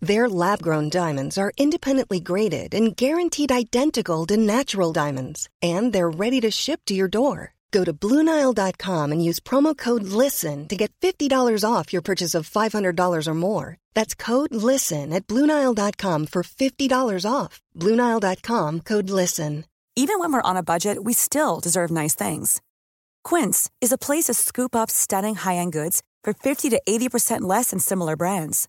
Their lab grown diamonds are independently graded and guaranteed identical to natural diamonds, and they're ready to ship to your door. Go to BlueNile.com and use promo code LISTEN to get $50 off your purchase of $500 or more. That's code LISTEN at BlueNile.com for $50 off. BlueNile.com code LISTEN. Even when we're on a budget, we still deserve nice things. Quince is a place to scoop up stunning high end goods for 50 to 80% less than similar brands.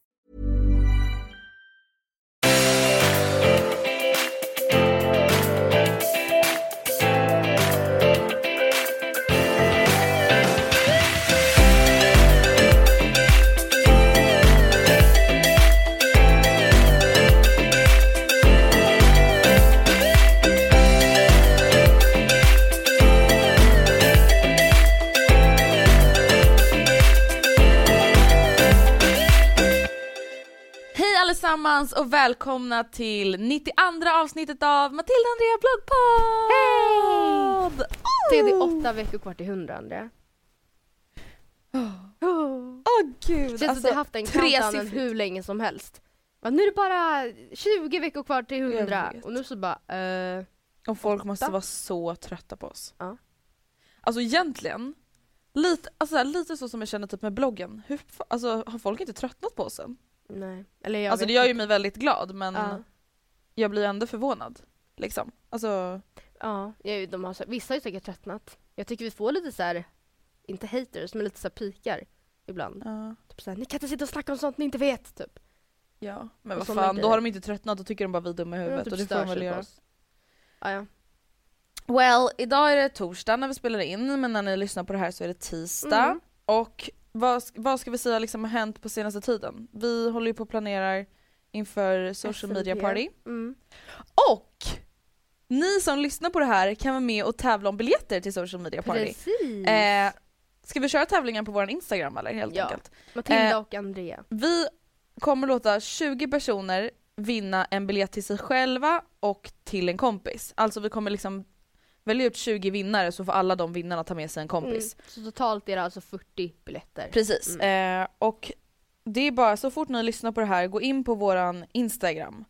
Allesammans och välkomna till 92 avsnittet av Matilda Andrea bloggpodd! Hej! Det är åtta veckor kvar till hundra Andrea. Åh gud! Känns som att har haft Alltså, tresiffrigt. hur länge som helst. Ja, nu är det bara 20 veckor kvar till Jag hundra vet. och nu så bara eh, Och folk måste vara så trötta på oss. Ja. Alltså egentligen, lite, alltså, så här, lite så som jag känner typ med bloggen. Hur, alltså, har folk inte tröttnat på oss än? Nej. Eller jag alltså det gör ju mig väldigt glad men Ja. jag blir ändå förvånad. Liksom. Alltså, Ja, de har, vissa har ju säkert tröttnat. Jag tycker vi får lite så här, inte haters, men lite så här pikar ibland. ja. Typ så här, ni kan inte sitta och snacka om sånt ni inte vet, typ. ja. Men vad fan, då har de inte tröttnat, då tycker de bara vi är dumma i De huvudet typ och det får de väl göra. Ja, ja. Well, idag är det torsdag när vi spelar in men när ni lyssnar på det här så är det tisdag. Mm. Och vad, vad ska vi säga liksom har hänt på senaste tiden? Vi håller ju på och planerar inför social media party. Mm. Och ni som lyssnar på det här kan vara med och tävla om biljetter till social media party. Precis. Eh, ska vi köra tävlingen på vår Instagram eller helt Ja. enkelt? Matilda eh, och Andrea. Vi kommer låta 20 personer vinna en biljett till sig själva och till en kompis. Alltså vi kommer liksom välja ut 20 vinnare så får alla de vinnarna ta med sig en kompis. Mm. Så totalt är det alltså 40 biljetter. Precis. Eh, och det är bara så fort ni lyssnar på det här, gå in på våran Instagram.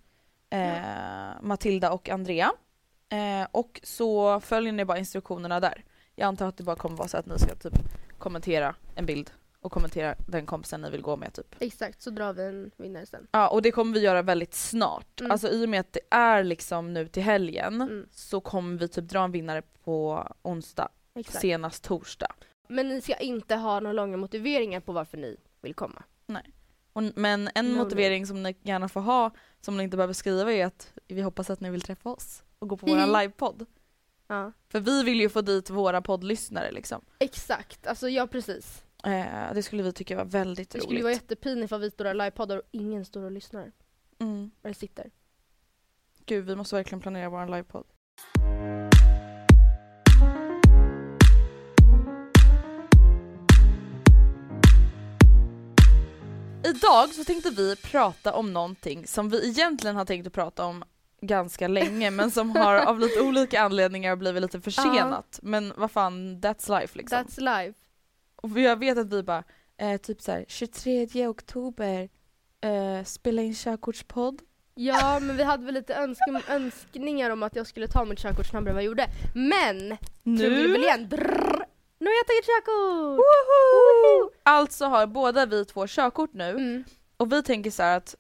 Eh, Matilda och Andrea. Eh, och så följer ni bara instruktionerna där. Jag antar att det bara kommer vara så att ni ska typ kommentera en bild och kommentera den kompisen ni vill gå med typ. Exakt, så drar vi en vinnare sen. Ja och det kommer vi göra väldigt snart. Mm. Alltså i och med att det är liksom nu till helgen Mm. så kommer vi typ dra en vinnare på onsdag, Exakt. senast torsdag. Men ni ska inte ha några långa motiveringar på varför ni vill komma. Och, men en No, motivering som ni gärna får ha, som ni inte behöver skriva är att vi hoppas att ni vill träffa oss och gå på våran livepodd. Ja. För vi vill ju få dit våra poddlyssnare liksom. Exakt, alltså ja precis. Eh, det skulle vi tycka var väldigt Det roligt. skulle ju vara jättepinigt om vi står där livepoddar och ingen står och lyssnar. mm. Eller sitter. Gud vi måste verkligen planera våran livepodd. Idag så tänkte vi prata om någonting som vi egentligen har tänkt att prata om ganska länge men som har av lite olika anledningar blivit lite försenat. Men vad fan, that's life liksom. That's live. Och jag vet att vi bara, eh, typ såhär 23 oktober, eh, spela in körkortspodd. Ja, men vi hade väl lite önsk- önskningar om att jag skulle ta mitt körkort snabbare än vad jag gjorde. Men! Trumvirvel Drrrr. Nu har jag tagit körkort! Woho! Alltså har båda vi två körkort nu Mm. och vi tänker så här att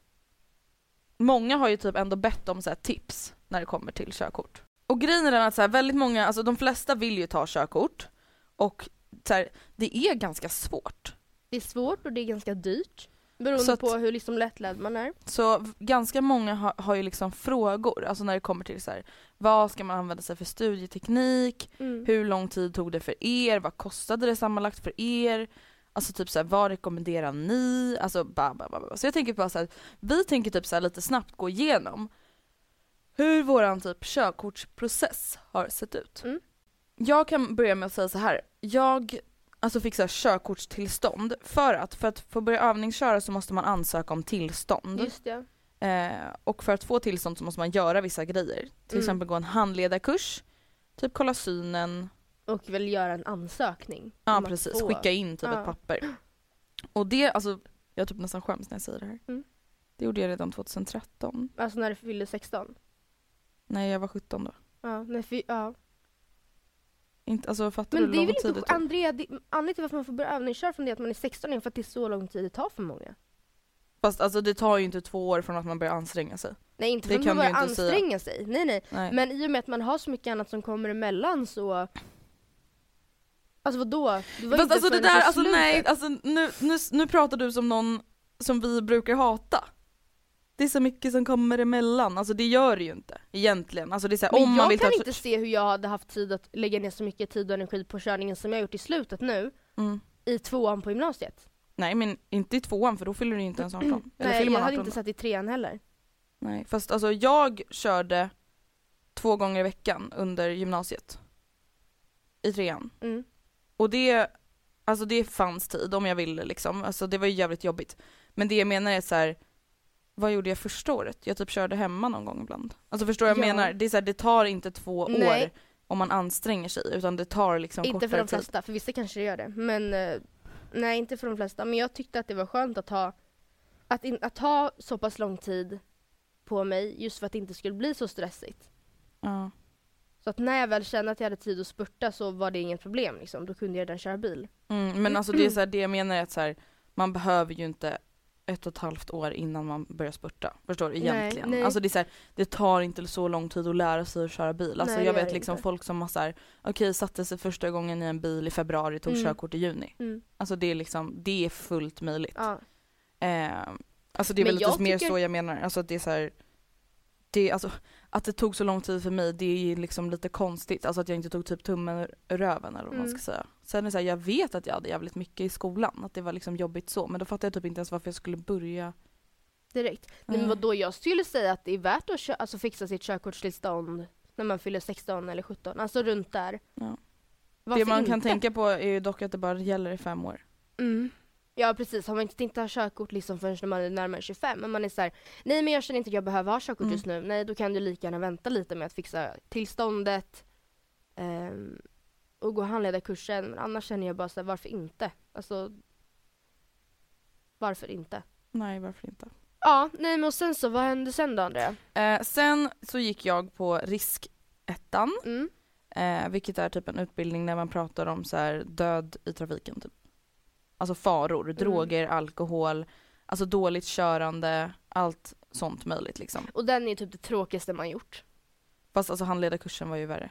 många har ju typ ändå bett om så här tips när det kommer till körkort. Och grejen är den att så här, väldigt många, alltså de flesta vill ju ta körkort och så här, det är ganska svårt. Det är svårt och det är ganska dyrt. Beroende att- på hur liksom lättlärd man är. Så ganska många har, har ju liksom frågor, alltså när det kommer till så här, vad ska man använda sig för studieteknik, Mm. hur lång tid tog det för er, vad kostade det sammanlagt för er, alltså typ så här, vad rekommenderar ni, alltså ba, ba, ba, ba. Så jag tänker bara så här, vi tänker typ så lite snabbt gå igenom hur våran typ körkortsprocess har sett ut. Mm. Jag kan börja med att säga så här. Jag alltså fick så här körkortstillstånd för att, för att få börja övningsköra så måste man ansöka om tillstånd. Just det. Eh, och för att få tillstånd så måste man göra vissa grejer. Till Mm. exempel gå en handledarkurs, typ kolla synen, Och väl göra en ansökning. ja precis, skicka in typ Ja. ett papper. Och det, alltså jag typ nästan skäms när jag säger det här. Mm. Det gjorde jag redan 2013. Alltså när du fyllde 16. Nej jag var 17 då. Ja, fy, ja. Inte, alltså fattar Men du det är väl inte? Andrea, det, anledningen till varför man får börja övningsköra från det att man är 16 är för att det är så lång tid det tar för många. Fast alltså det tar ju inte två år från att man börjar anstränga sig. Nej inte för att man börjar inte säga. anstränga sig, nej nej. Nej. Men i och med att man har så mycket annat som kommer emellan så... Alltså vadå? Det var Fast inte alltså det där, alltså nej, alltså nu, nu, nu pratar du som någon som vi brukar hata. Det är så mycket som kommer emellan, alltså det gör det ju inte egentligen. Alltså det är så här, Men om jag man vill kan ta inte se hur jag hade haft tid att lägga ner så mycket tid och energi på körningen som jag gjort i slutet nu, Mm. i tvåan på gymnasiet. Nej men inte i tvåan för då fyller du ju inte ens 18. Eller Nej, jag man hade 18 inte satt i trean heller. Nej fast alltså jag körde två gånger i veckan under gymnasiet. I trean. Mm. Och det, alltså det fanns tid om jag ville liksom. Alltså det var ju jävligt jobbigt. Men det jag menar är så här. Vad gjorde jag första året? Jag typ körde hemma någon gång ibland. Alltså förstår jag Ja. menar? Det, är så här, det tar inte två Nej. år om man anstränger sig utan det tar liksom Inte för de tid. flesta, för vissa kanske det gör det. Men eh, nej, inte för de flesta. Men jag tyckte att det var skönt att ha, att, in, att ha så pass lång tid på mig just för att det inte skulle bli så stressigt. Ja. Så att när jag väl kände att jag hade tid att spurta så var det inget problem liksom. Då kunde jag redan köra bil. Mm, men alltså det är så här, det jag menar är att så här, man behöver ju inte ett och ett halvt år innan man börjar spurta. Förstår du? Nej, Egentligen. nej. Alltså det är så här, det tar inte så lång tid att lära sig att köra bil. Alltså Nej, jag vet liksom inte. folk som har så här, okej satte sig första gången i en bil i februari, tog Mm. körkort i juni. Mm. Alltså det är liksom, det är fullt möjligt. Ja. Eh, alltså det är Men väl lite mer tycker- så jag menar. Alltså det är så här, det, alltså, att det tog så lång tid för mig det är ju liksom lite konstigt. Alltså att jag inte tog typ tummen ur röven eller vad man Mm. ska säga. Sen är det så här, jag vet att jag hade jävligt mycket i skolan. Att det var liksom jobbigt så. Men då fattar jag typ inte ens varför jag skulle börja. Direkt. Nej, men vadå, jag skulle säga att det är värt att kö- alltså, fixa sitt körkortstillstånd när man fyller 16 eller 17. Alltså runt där. Ja. Det man inte? kan tänka på är ju dock att det bara gäller i fem år. Mm. Ja precis, har man inte tänkt ha körkort liksom förrän när man är närmare 25 men man är så här, nej men jag känner inte att jag behöver ha körkort Mm. just nu. Nej då kan du lika gärna vänta lite med att fixa tillståndet ehm, och gå handledarkursen. Men annars känner jag bara så här, varför inte? Alltså varför inte? Nej varför inte. Ja, nej men och sen så, vad hände sen då Andrea? Eh, sen så gick jag på riskettan. Mm. Eh, vilket är typ en utbildning när man pratar om så här död i trafiken typ. Alltså faror, Mm. droger, alkohol, alltså dåligt körande, allt sånt möjligt liksom. Och den är typ det tråkigaste man gjort. Fast alltså handledarkursen var ju värre.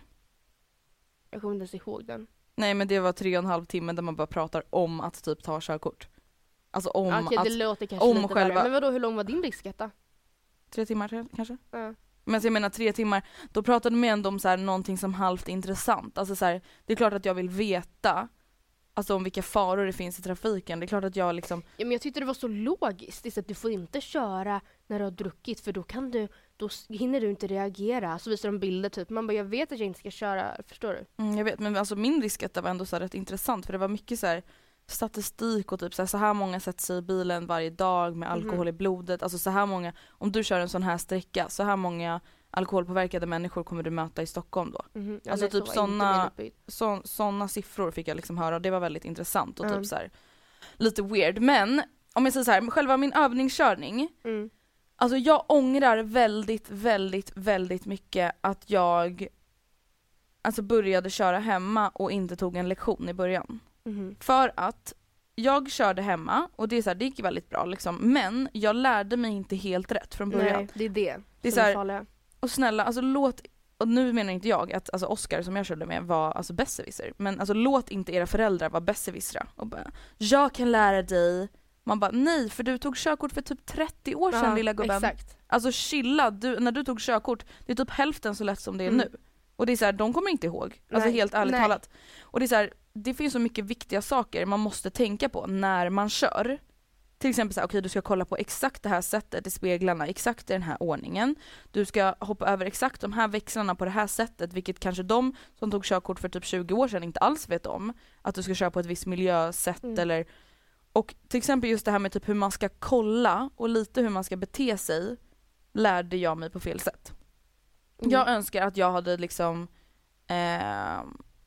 Jag kommer inte ens ihåg den. Nej men det var tre och en halv timme där man bara pratar om att typ ta körkort. Alltså om Okej att, det låter kanske om lite själva- värre. Men vadå hur lång var din risketta? tre timmar kanske? Ja. Men så jag menar tre timmar, då pratade man ändå om så här, någonting som halvt intressant. Alltså så här, det är klart att jag vill veta Alltså om vilka faror det finns i trafiken. Det är klart att jag liksom Ja, men jag tyckte det var så logiskt. Att du får inte köra när du har druckit för då kan du, då hinner du inte reagera. Så visar de bilder typ. Man bara, jag vet att jag inte ska köra. Förstår du? Mm, jag vet, men alltså min risketta var ändå så här rätt intressant för det var mycket så här statistik och typ så här, så här många sätter sig i bilen varje dag med alkohol i blodet. Alltså så här många, om du kör en sån här sträcka, så här många alkoholpåverkade människor kommer du möta i Stockholm då. Mhm. Alltså nej, typ så var inte såna- min uppbyggt. Så, såna siffror fick jag liksom höra och det var väldigt intressant och Mm. typ så här, lite weird. Men om jag säger så här, själva min övningskörning, Mm. alltså jag ångrar väldigt, väldigt, väldigt mycket att jag alltså började köra hemma och inte tog en lektion i början. Mhm. För att jag körde hemma och det, är så här, det gick väldigt bra liksom, men jag lärde mig inte helt rätt från början. Nej, det är det. Det är som så här- farliga. Och snälla, alltså låt, och nu menar inte jag att alltså Oscar som jag körde med var alltså besserwisser, men alltså låt inte era föräldrar vara besserwissra och bara jag kan lära dig Man bara nej för du tog körkort för typ 30 år sedan Ja, lilla gubben. Exakt. Alltså chilla, du, när du tog körkort, det är typ hälften så lätt som det är Mm. nu. Och det är så här, de kommer inte ihåg. Alltså Nej. helt ärligt Nej. talat. Och det är så här, det finns så mycket viktiga saker man måste tänka på när man kör. Till exempel så här, okej du ska kolla på exakt det här sättet i speglarna, exakt i den här ordningen. Du ska hoppa över exakt de här växlarna på det här sättet, vilket kanske de som tog körkort för typ 20 år sedan inte alls vet om. Att du ska köra på ett visst miljösätt Mm. eller och till exempel just det här med typ hur man ska kolla och lite hur man ska bete sig lärde jag mig på fel sätt. Mm. Jag önskar att jag hade liksom eh,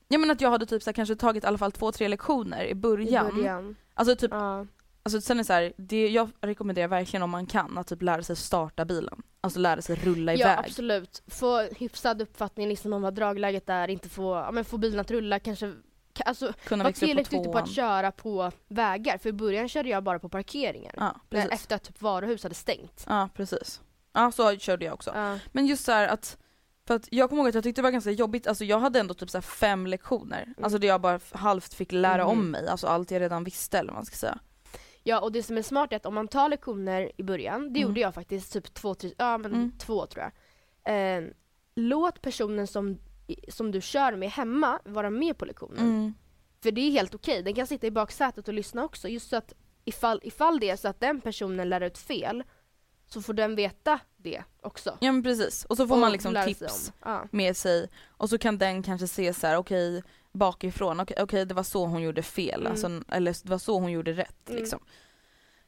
Ja men att jag hade typ så här, kanske tagit i alla fall två, tre lektioner i början. I början. Alltså typ, Ja. Alltså sen är det så här, det, jag rekommenderar verkligen om man kan att typ lära sig starta bilen. Alltså lära sig rulla ja iväg. absolut. Få hyfsad uppfattning liksom om vad dragläget är, inte få, ja, men få bilen att rulla kanske ka- Alltså Kunna på tillräckligt duktig på att köra på vägar. För i början körde jag bara på parkeringar. Ja, när, precis. efter att typ varuhus hade stängt. Ja precis. Ja så körde jag också. Ja. Men just så att, för att jag kommer ihåg att jag tyckte det var ganska jobbigt, alltså jag hade ändå typ så fem lektioner, alltså där jag bara halvt fick lära om Mhm. mig, alltså allt jag redan visste eller vad man ska säga. Ja och det som är smart är att om man tar lektioner i början, det Mm. gjorde jag faktiskt typ två, tre, ja men Mm. två tror jag. Eh, låt personen som, som du kör med hemma vara med på lektionen. Mm. För det är helt okej, den kan sitta i baksätet och lyssna också. Just så att ifall, ifall det är så att den personen lär ut fel så får den veta det också. Ja men precis, och så får Och man liksom sig tips om. Ja. med sig och så kan den kanske se så här: okej bakifrån, okej okej, det var så hon gjorde fel, Mm. alltså, eller det var så hon gjorde rätt Mm. liksom.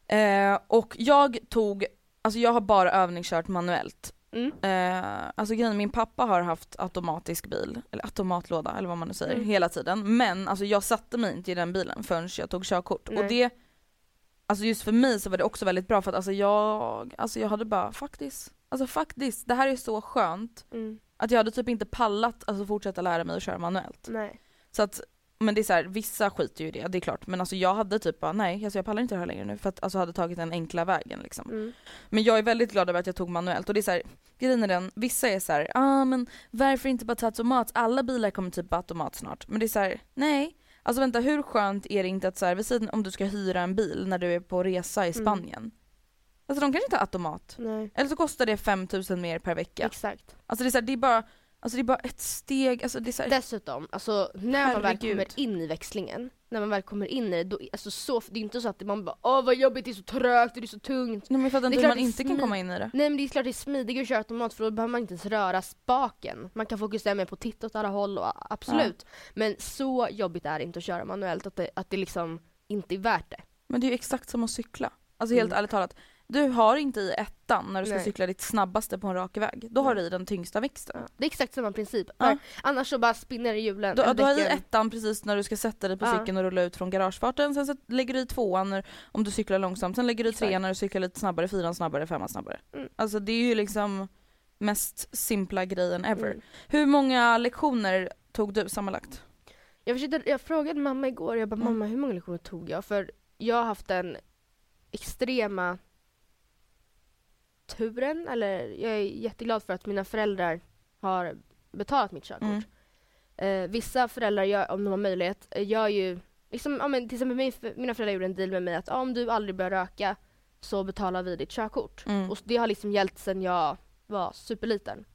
Eh, och jag tog, alltså jag har bara övningskört manuellt. Mm. Eh, alltså grejen, min pappa har haft automatisk bil, eller automatlåda eller vad man nu säger, Mm. hela tiden. Men alltså jag satte mig inte i den bilen förrän jag tog körkort. Nej. Och det, alltså just för mig så var det också väldigt bra för att alltså jag, alltså jag hade bara faktiskt, alltså faktiskt, det här är så skönt. Mm. Att jag hade typ inte pallat alltså fortsätta lära mig att köra manuellt. Nej. Så att, men det är så här, vissa skiter ju i det, det är klart. Men alltså jag hade typ bara nej, alltså jag pallar inte det här längre nu för att alltså hade tagit den enkla vägen liksom. Mm. Men jag är väldigt glad över att jag tog manuellt och det är så här, grejen är den, vissa är så här, ah men varför inte bara ta automat? Alla bilar kommer typ på automat snart. Men det är så här, nej. Alltså vänta hur skönt är det inte att så här, vid sidan om du ska hyra en bil när du är på resa i Mm. Spanien. Alltså de kanske inte har automat. Nej. Eller så kostar det 5000 mer per vecka. Exakt. Alltså det är så här, det är bara, alltså det är bara ett steg, alltså det är så här, Dessutom, alltså när man väl Herregud. kommer in i växlingen, när man väl kommer in i det, då, alltså så, det är inte så att man bara åh vad jobbigt, det är så trögt, det är så tungt. Nej men jag fattar Det är klart man inte kan komma in i det. Nej men det är klart det är smidigare att köra automat för då behöver man inte ens röra spaken. Man kan fokusera mer på att titta åt alla håll och absolut. Men så jobbigt är det inte att köra manuellt att det, att det liksom inte är värt det. Men det är ju exakt som att cykla. Alltså helt Mm. ärligt talat, du har inte i ettan när du ska Nej. cykla ditt snabbaste på en rak väg. Då har du i den tyngsta växten. Ja. Det är exakt samma princip. Ja. Annars så bara spinner hjulen. Du, du har i ettan precis när du ska sätta dig på Ja. cykeln och rulla ut från garagefarten, sen så lägger du i tvåan när, om du cyklar långsamt, sen lägger du i trean när du cyklar lite snabbare, fyran snabbare, femman snabbare. Mm. Alltså det är ju liksom mest simpla grejen ever. Mm. Hur många lektioner tog du sammanlagt? Jag, försökte, jag frågade mamma igår, jag bara Mm. mamma hur många lektioner tog jag? För jag har haft den extrema turen, eller jag är jätteglad för att mina föräldrar har betalat mitt körkort. Mm. Eh, vissa föräldrar, gör, om de har möjlighet, eh, gör ju, liksom, ja, men till exempel min, mina föräldrar gjorde en deal med mig att ja, om du aldrig börjar röka så betalar vi ditt körkort. Mm. Och det har liksom gällt sedan jag var superliten.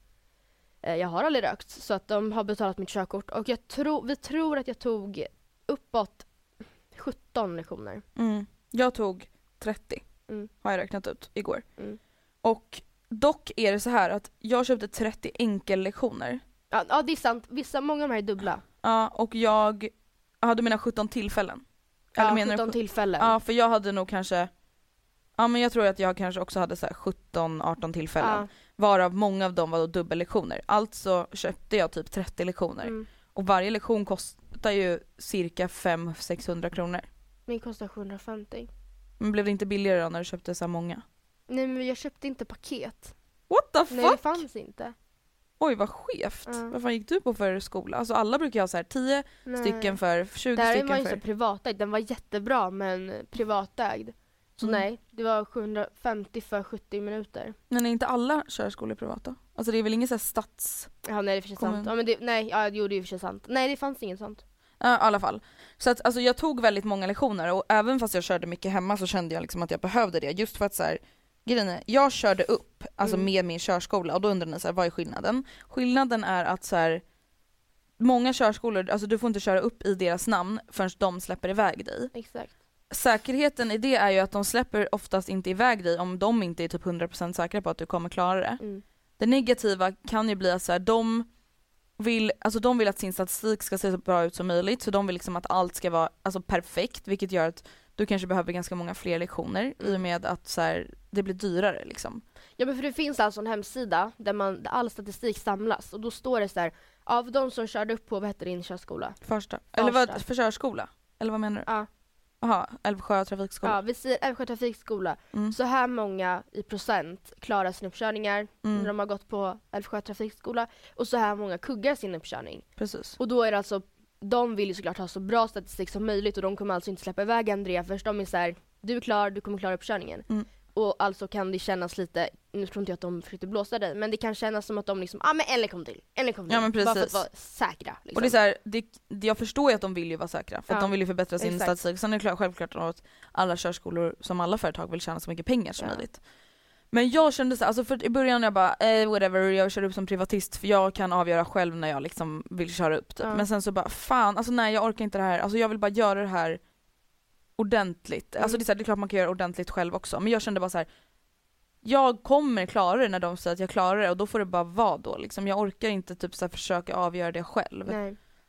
Eh, jag har aldrig rökt så att de har betalat mitt körkort och jag tror, vi tror att jag tog uppåt 17 lektioner. Mm. Jag tog 30, Mm. har jag räknat ut igår. Mm. Och dock är det så här att jag köpte 30 enkellektioner. Ja, ja det är sant, vissa, många av de här är dubbla. Ja, och jag hade mina 17 tillfällen. Eller Ja, menar du 17 sjut- tillfällen. Ja, för jag hade nog kanske Ja men jag tror att jag kanske också hade så här 17-18 tillfällen. Ja. Varav många av dem var då dubbellektioner. Alltså köpte jag typ 30 lektioner. Mm. Och varje lektion kostar ju cirka 500-600 kronor. Min kostar 750. Men blev det inte billigare då när du köpte så många? Nej men jag köpte inte paket. What the fuck? Nej det fanns inte. Oj vad skevt. Ja. Vad fan gick du på för skola? Alltså alla brukar ha så här 10 Nej. stycken för, 20 Det här stycken var ju för. så privatägd, den var jättebra men privatägd. Så Mm. nej, det var 750 för 70 minuter. Men är inte alla körskolor privata? Alltså det är väl ingen så här stats... Ja nej det är för sig sant. Ja, men det, nej, ja, jo det är för sig sant. Nej det fanns inget sånt. Ja, i alla fall. Så att alltså, jag tog väldigt många lektioner och även fast jag körde mycket hemma så kände jag liksom att jag behövde det just för att så här, grejen är, jag körde upp alltså Mm. med min körskola och då undrar ni så här, vad är skillnaden? Skillnaden är att så här, många körskolor, alltså du får inte köra upp i deras namn förrän de släpper iväg dig. Exakt. Säkerheten i det är ju att de släpper oftast inte iväg dig om de inte är typ 100% säkra på att du kommer klara det. Mm. Det negativa kan ju bli att så här, de vill, alltså de vill att sin statistik ska se så bra ut som möjligt så de vill liksom att allt ska vara alltså, perfekt vilket gör att du kanske behöver ganska många fler lektioner i och Mm. med att så här, det blir dyrare liksom. Ja men för det finns alltså en hemsida där, man, där all statistik samlas och då står det så här av de som körde upp på, vad heter din körskola? Första. Eller vad, Första. för körskola? Eller vad menar du? Ja. Jaha, Älvsjö trafikskola. Ja, vi säger Älvsjö trafikskola. Mm. Så här många i procent klarar sina uppkörningar när Mm, de har gått på Älvsjö trafikskola och så här många kuggar sin uppkörning. precis. Och då är det alltså, de vill ju såklart ha så bra statistik som möjligt och de kommer alltså inte släppa iväg Andrea först de är så här, du är klar, du kommer klara uppkörningen. Mm. Och alltså kan det kännas lite, nu tror inte jag att de försökte blåsa dig, men det kan kännas som att de liksom, ah men en lektion till, en lektion till. Ja, men Bara för att precis. vara säkra. Liksom. Och det är så här, det, jag förstår ju att de vill ju vara säkra för att Ja, de vill ju förbättra sin exakt. statistik. Sen är det klart, självklart att alla körskolor som alla företag vill tjäna så mycket pengar som Ja. möjligt. Men jag kände så alltså för i början jag bara eh, whatever, jag kör upp som privatist för jag kan avgöra själv när jag liksom vill köra upp typ. Ja. Men sen så bara fan, alltså nej jag orkar inte det här, alltså jag vill bara göra det här ordentligt. Mm. Alltså det är, så här, det är klart man kan göra ordentligt själv också men jag kände bara så här. Jag kommer klara det när de säger att jag klarar det och då får det bara vara då liksom. Jag orkar inte typ så här, försöka avgöra det själv.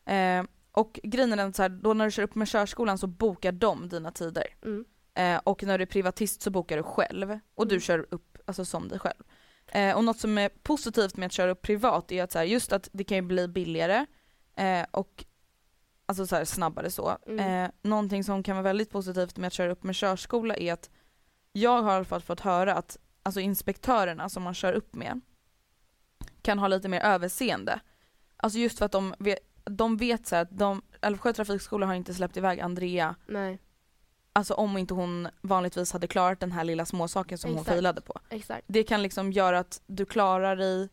Eh, och grejen är den så här, då när du kör upp med körskolan så bokar de dina tider. Mm. Eh, och när du är privatist så bokar du själv. Och du Mm. kör upp alltså, som dig själv. Eh, och något som är positivt med att köra upp privat är att så här, just att det kan ju bli billigare eh, och alltså så här, snabbare så. Mm. Eh, någonting som kan vara väldigt positivt med att köra upp med körskola är att jag har i alla fall fått höra att alltså inspektörerna som man kör upp med kan ha lite mer överseende. Alltså just för att de vet, de vet så här att de, Älvsjö trafikskola har inte släppt iväg Andrea Nej, Alltså om inte hon vanligtvis hade klarat den här lilla småsaken som hon Exakt. failade på. exakt. Det kan liksom göra att du klarar dig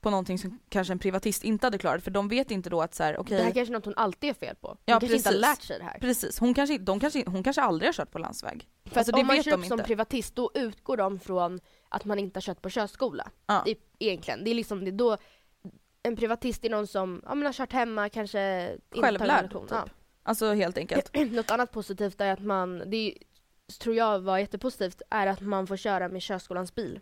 på någonting som kanske en privatist inte hade klarat för de vet inte då att så här, okej Det här kanske är något hon alltid är fel på. Hon Ja, kanske inte har precis. lärt sig det här. precis, hon kanske, de kanske, hon kanske aldrig har kört på landsväg. För Alltså, om man vet kör de upp som inte. privatist då utgår de från att man inte har kört på körskola. Ja. I, egentligen. Det är liksom det är då en privatist är någon som ja, men har kört hemma, kanske inte tagit Självlärd, lektion. typ. Alltså helt enkelt. Något annat positivt är att man, det är, tror jag var jättepositivt, är att man får köra med körskolans bil.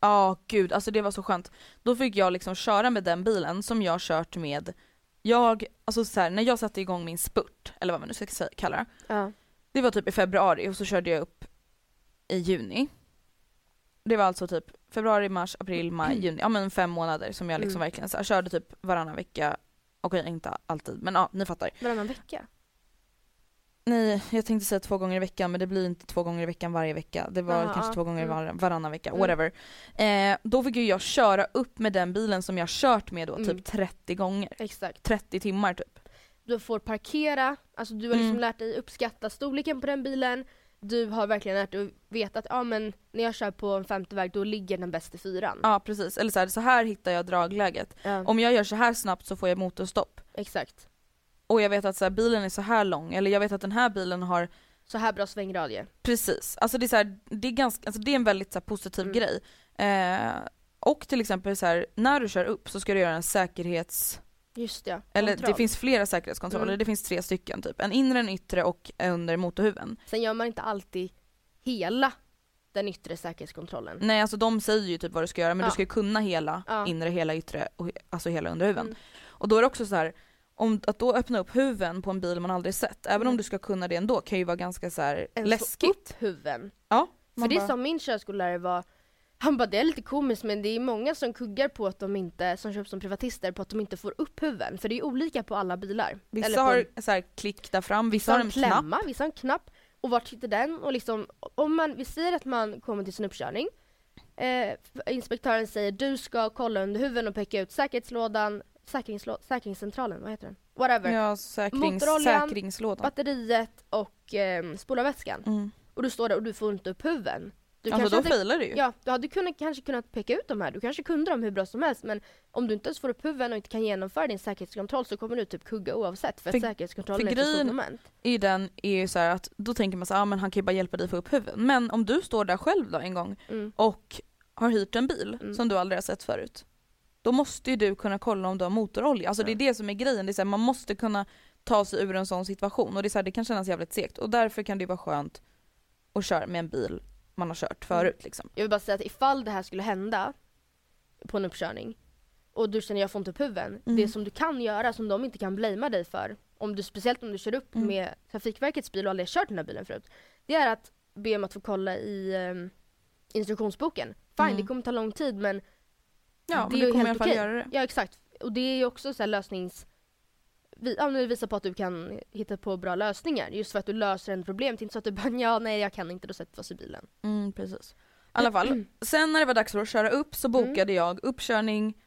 Ja gud, alltså det var så skönt. Då fick jag liksom köra med den bilen som jag kört med, jag, alltså så här, när jag satte igång min spurt, eller vad man nu ska kalla det. Ja. Det var typ i februari och så körde jag upp i juni. Det var alltså typ februari, mars, april, maj, juni. Ja men fem månader som jag liksom Mm. verkligen så här, körde typ varannan vecka. Okej inte alltid men ja ni fattar. Varannan vecka. Nej jag tänkte säga två gånger i veckan men det blir inte två gånger i veckan varje vecka. Det var Aha, kanske två gånger Mm. var, varannan vecka, Mm. whatever. Eh, då fick ju jag köra upp med den bilen som jag kört med då Mm. typ 30 gånger. Exakt. 30 timmar typ. Du får parkera, alltså du har liksom Mm. lärt dig uppskatta storleken på den bilen. Du har verkligen lärt dig att veta att ja, men när jag kör på en femte väg då ligger den bäst i fyran. Ja precis, eller så här, så här hittar jag dragläget. Ja, Om jag gör så här snabbt så får jag motorstopp. Exakt. Och jag vet att så här, bilen är så här lång, eller jag vet att den här bilen har Så här bra svängradie. precis, alltså det är, så här, det är, ganska, alltså det är en väldigt så här, positiv Mm. grej. Eh, och till exempel så här, när du kör upp så ska du göra en säkerhets... Just det. Eller kontroll. det finns flera säkerhetskontroller, Mm. det finns tre stycken typ. En inre, en yttre och under motorhuven. Sen gör man inte alltid hela den yttre säkerhetskontrollen. Nej alltså de säger ju typ vad du ska göra men Ja. du ska kunna hela Ja. inre, hela yttre och alltså hela underhuven. Mm. Och då är det också så här om, att då öppna upp huven på en bil man aldrig sett, även om Mm. du ska kunna det ändå, kan ju vara ganska så här Ens läskigt. upp huven. Ja, För det bara- som min körskollärare var, han bara det är lite komiskt men det är många som kuggar på att de inte, som köps som privatister, på att de inte får upp huven. För det är olika på alla bilar. Vissa Eller på har så här klick där fram, vissa Vissa har en en knapp. klämma, vissa har en knapp. Och vart sitter den? Och liksom, om man, vi säger att man kommer till sin uppkörning. Eh, inspektören säger du ska kolla under huven och peka ut säkerhetslådan, säkringslå, säkringscentralen, vad heter den? Whatever. Ja, säkrings, säkringslådan. Batteriet och eh, spolarvätskan. Mm. Och du står där och du får inte upp huven. Du alltså då failar du ju. ja, du hade kunnat, kanske kunnat peka ut de här, du kanske kunde dem hur bra som helst men om du inte ens får upp huven och inte kan genomföra din säkerhetskontroll så kommer du typ kugga oavsett för, För- att säkerhetskontrollen för är ett så stort moment. i den är ju så att då tänker man så här, ah, men han kan ju bara hjälpa dig få upp huvudet. Men om du står där själv då en gång Mm. och har hyrt en bil Mm. som du aldrig har sett förut. Då måste ju du kunna kolla om du har motorolja. Alltså det är det som är grejen. Det är så här, man måste kunna ta sig ur en sån situation och det, är så här, det kan kännas jävligt segt och därför kan det vara skönt att köra med en bil man har kört förut liksom. Jag vill bara säga att ifall det här skulle hända på en uppkörning och du känner jag får inte upp huven. Mm. Det som du kan göra som de inte kan blamea dig för, om du, speciellt om du kör upp Mm. med Trafikverkets bil och aldrig har kört den här bilen förut. Det är att be om att få kolla i ehm, instruktionsboken. Fine, Mm. det kommer ta lång tid men Ja, Det men du kommer i alla fall okej. göra det. Ja exakt. Och det är ju också så här lösnings... Vi, ja, men det visar på att du kan hitta på bra lösningar just för att du löser en problem. Det är inte så att du bara ja nej jag kan inte, då sätter vi oss i bilen. Mm, precis. I alla fall, sen när det var dags för att köra upp så Mm. bokade jag uppkörning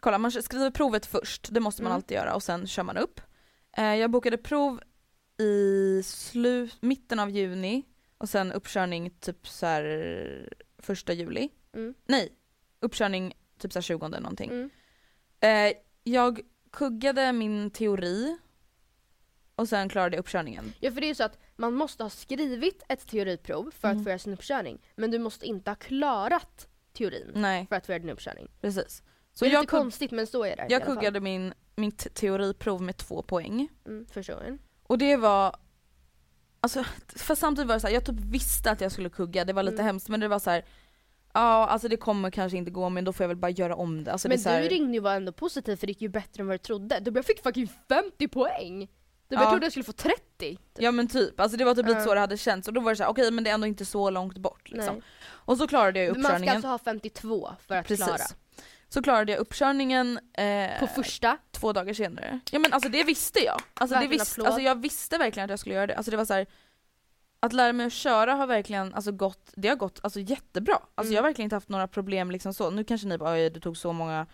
Kolla man skriver provet först, det måste man Mm. alltid göra och sen kör man upp. Eh, jag bokade prov i slu- mitten av juni och sen uppkörning typ så här första juli. Mm. Nej, uppkörning typ så här 20 någonting. Mm. Eh, jag kuggade min teori och sen klarade jag uppkörningen. Ja för det är ju så att man måste ha skrivit ett teoriprov för Mm. att få göra sin uppkörning. Men du måste inte ha klarat teorin Nej, för att få göra din uppkörning. precis. Så det är jag, lite konstigt men så är det jag kuggade min, mitt teoriprov med två poäng. Mm, första gången. Och det var, alltså för samtidigt var det så här, jag typ visste att jag skulle kugga, det var lite Mm. hemskt men det var så här. Ja alltså det kommer kanske inte gå men då får jag väl bara göra om det. Alltså, men det är här, du ringde ju var ändå positiv för det gick ju bättre än vad du trodde. Du bara, jag fick fucking 50 poäng! Du bara, Ja. jag trodde jag skulle få 30. Ja men typ, alltså det var typ lite Ja. så det hade känts och då var det så här, okej men det är ändå inte så långt bort liksom. Nej. Och så klarade jag ju Man ska uppkörningen. alltså ha 52 för att Precis. klara. Så klarade jag uppkörningen eh, På första. två dagar senare. Ja men alltså det visste jag. Alltså, det applåd. alltså jag visste verkligen att jag skulle göra det. Alltså det var så här, Att lära mig att köra har verkligen alltså, gått, det har gått alltså, jättebra. Alltså Mm. jag har verkligen inte haft några problem liksom så. Nu kanske ni bara oj du tog så många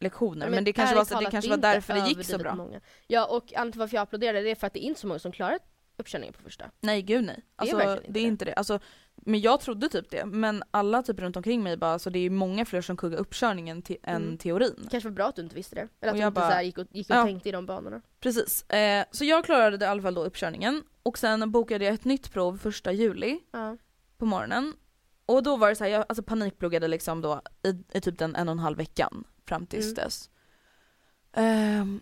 lektioner men, det kanske, var, så, det kanske är var därför det gick så bra. Många. Ja och anledningen till varför jag applåderade det är för att det är inte så många som klarar uppkörningen på första. Nej gud nej. Alltså, det är, det. inte det. Alltså, men jag trodde typ det. Men alla typ runt omkring mig bara, alltså, det är många fler som kuggar uppkörningen te- än Mm. teorin. kanske var bra att du inte visste det. Eller att du inte bara- så här gick och, gick och Ja. tänkte i de banorna. Precis. Eh, så jag klarade det i alla fall då uppkörningen. Och sen bokade jag ett nytt prov första juli Ja. på morgonen. Och då var det så här, jag alltså panikpluggade liksom då i, i typ den en och en halv veckan fram tills Mm. dess. Ehm,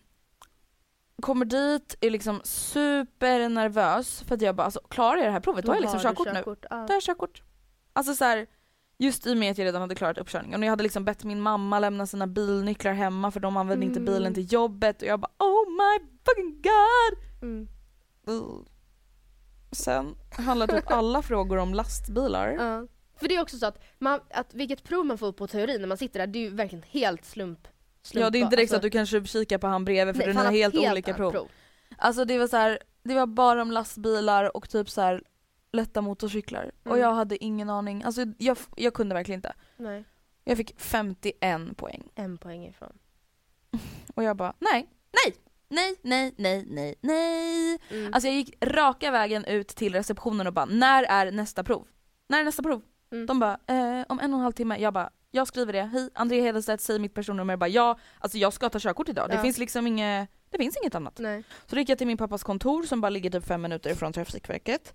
kommer dit, är liksom supernervös för att jag bara alltså klarar jag det här provet? Då har jag liksom du körkort nu. körkort. Ja. Då har jag körkort. Alltså så här, just i och med att jag redan hade klarat uppkörningen och jag hade liksom bett min mamma lämna sina bilnycklar hemma för de använde inte Mm. bilen till jobbet och jag bara oh my fucking god! Mm. Sen handlar typ alla frågor om lastbilar. Ja. För det är också så att, man, att vilket prov man får på teorin när man sitter där, det är ju verkligen helt slump. Slump Ja det är inte direkt så alltså, att du kanske kikar på han bredvid för nej, den är helt, helt olika annat prov. Alltså det var så här, det var bara om lastbilar och typ så här lätta motorcyklar. Och Mm. jag hade ingen aning, alltså jag, jag kunde verkligen inte. Nej, Jag fick 51 poäng. en poäng ifrån. Och jag bara nej, nej, nej, nej, nej, nej, nej. Mm. Alltså jag gick raka vägen ut till receptionen och bara när är nästa prov? När är nästa prov? Mm. De bara eh, om en och en halv timme. Jag bara jag skriver det. Hej André Hedenstedt, säg mitt personnummer. Jag bara ja, alltså jag ska ta körkort idag. Det Ja. finns liksom inget, det finns inget annat. Nej. Så då gick jag till min pappas kontor som bara ligger typ fem minuter ifrån Trafikverket.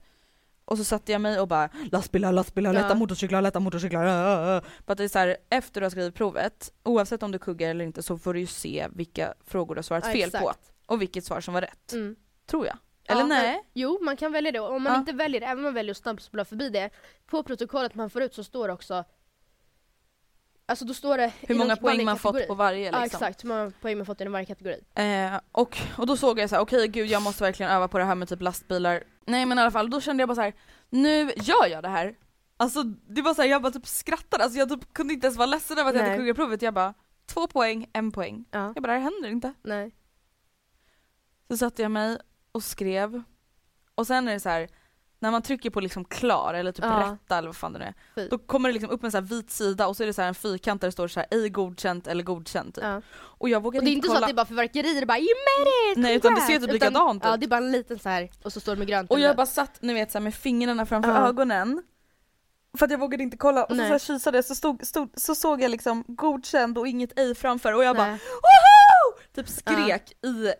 Och så satte jag mig och bara lastbilar, lastbilar, Ja. lätta motorcyklar, lätta motorcyklar. äh, äh. För att det är så här, efter du har skrivit provet, oavsett om du kuggar eller inte så får du ju se vilka frågor du har svarat Ja, fel på. exakt. Och vilket svar som var rätt. Mm. Tror jag. Eller Ja, nej? men- Jo, man kan välja det. Och Om man inte väljer det, även om man väljer att snabbspola förbi det, på protokollet man får ut så står det också Alltså då står det Hur många någon- poäng man fått kategori. på varje liksom. Ja exakt, hur många poäng man fått inom varje kategori. Eh, och, och då såg jag så här: okej gud jag måste verkligen öva på det här med typ lastbilar. Nej men i alla fall, då kände jag bara så här: nu gör jag det här. Alltså det var så här, jag bara typ skrattade, alltså jag typ kunde inte ens vara ledsen över att jag Nej. hade kuggat provet. Jag bara, två poäng, en poäng. Ja. Jag bara, det här händer inte. Nej. Så satte jag mig och skrev. Och sen är det så här. När man trycker på liksom klar eller typ Ja. rätta eller vad fan det nu är. Fy. Då kommer det liksom upp en så här vit sida och så är det så här en fyrkant där det står så här ej godkänt eller godkänt typ. Ja. Och jag vågade Och det är inte så kolla. att det är bara fyrverkerier, det är bara you made it! Nej, utan det ser congrats!" typ Utan- likadant Ja ut. det är bara en liten så här och så står det med grönt Och jag bara satt ni vet så med fingrarna framför Ja. ögonen för att jag vågade inte kolla och så, så kisade så, stod, stod, så såg jag liksom godkänd och inget ej framför och jag bara Nej. woho! Typ skrek i,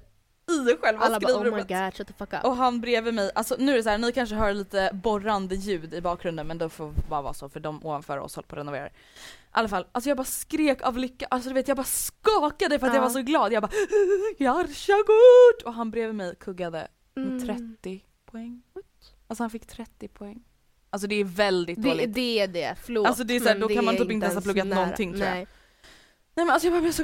i själva Alla bara oh my skrivrummet. god shut the fuck up. och han bredvid mig, alltså nu är det så här, ni kanske hör lite borrande ljud i bakgrunden men det får bara vara så för de ovanför oss håller på att renovera. I alla fall, alltså jag bara skrek av lycka, alltså du vet jag bara skakade för att jag Ja. var så glad. Jag bara jag har körkort! Och han bredvid mig kuggade med Mm. 30 poäng. Alltså han fick 30 poäng. Alltså det är väldigt Det, dåligt. det är det, förlåt. Alltså det är så här, då kan man typ inte ens ha pluggat nära. någonting, tror jag. Nej. Nej men alltså jag bara blev så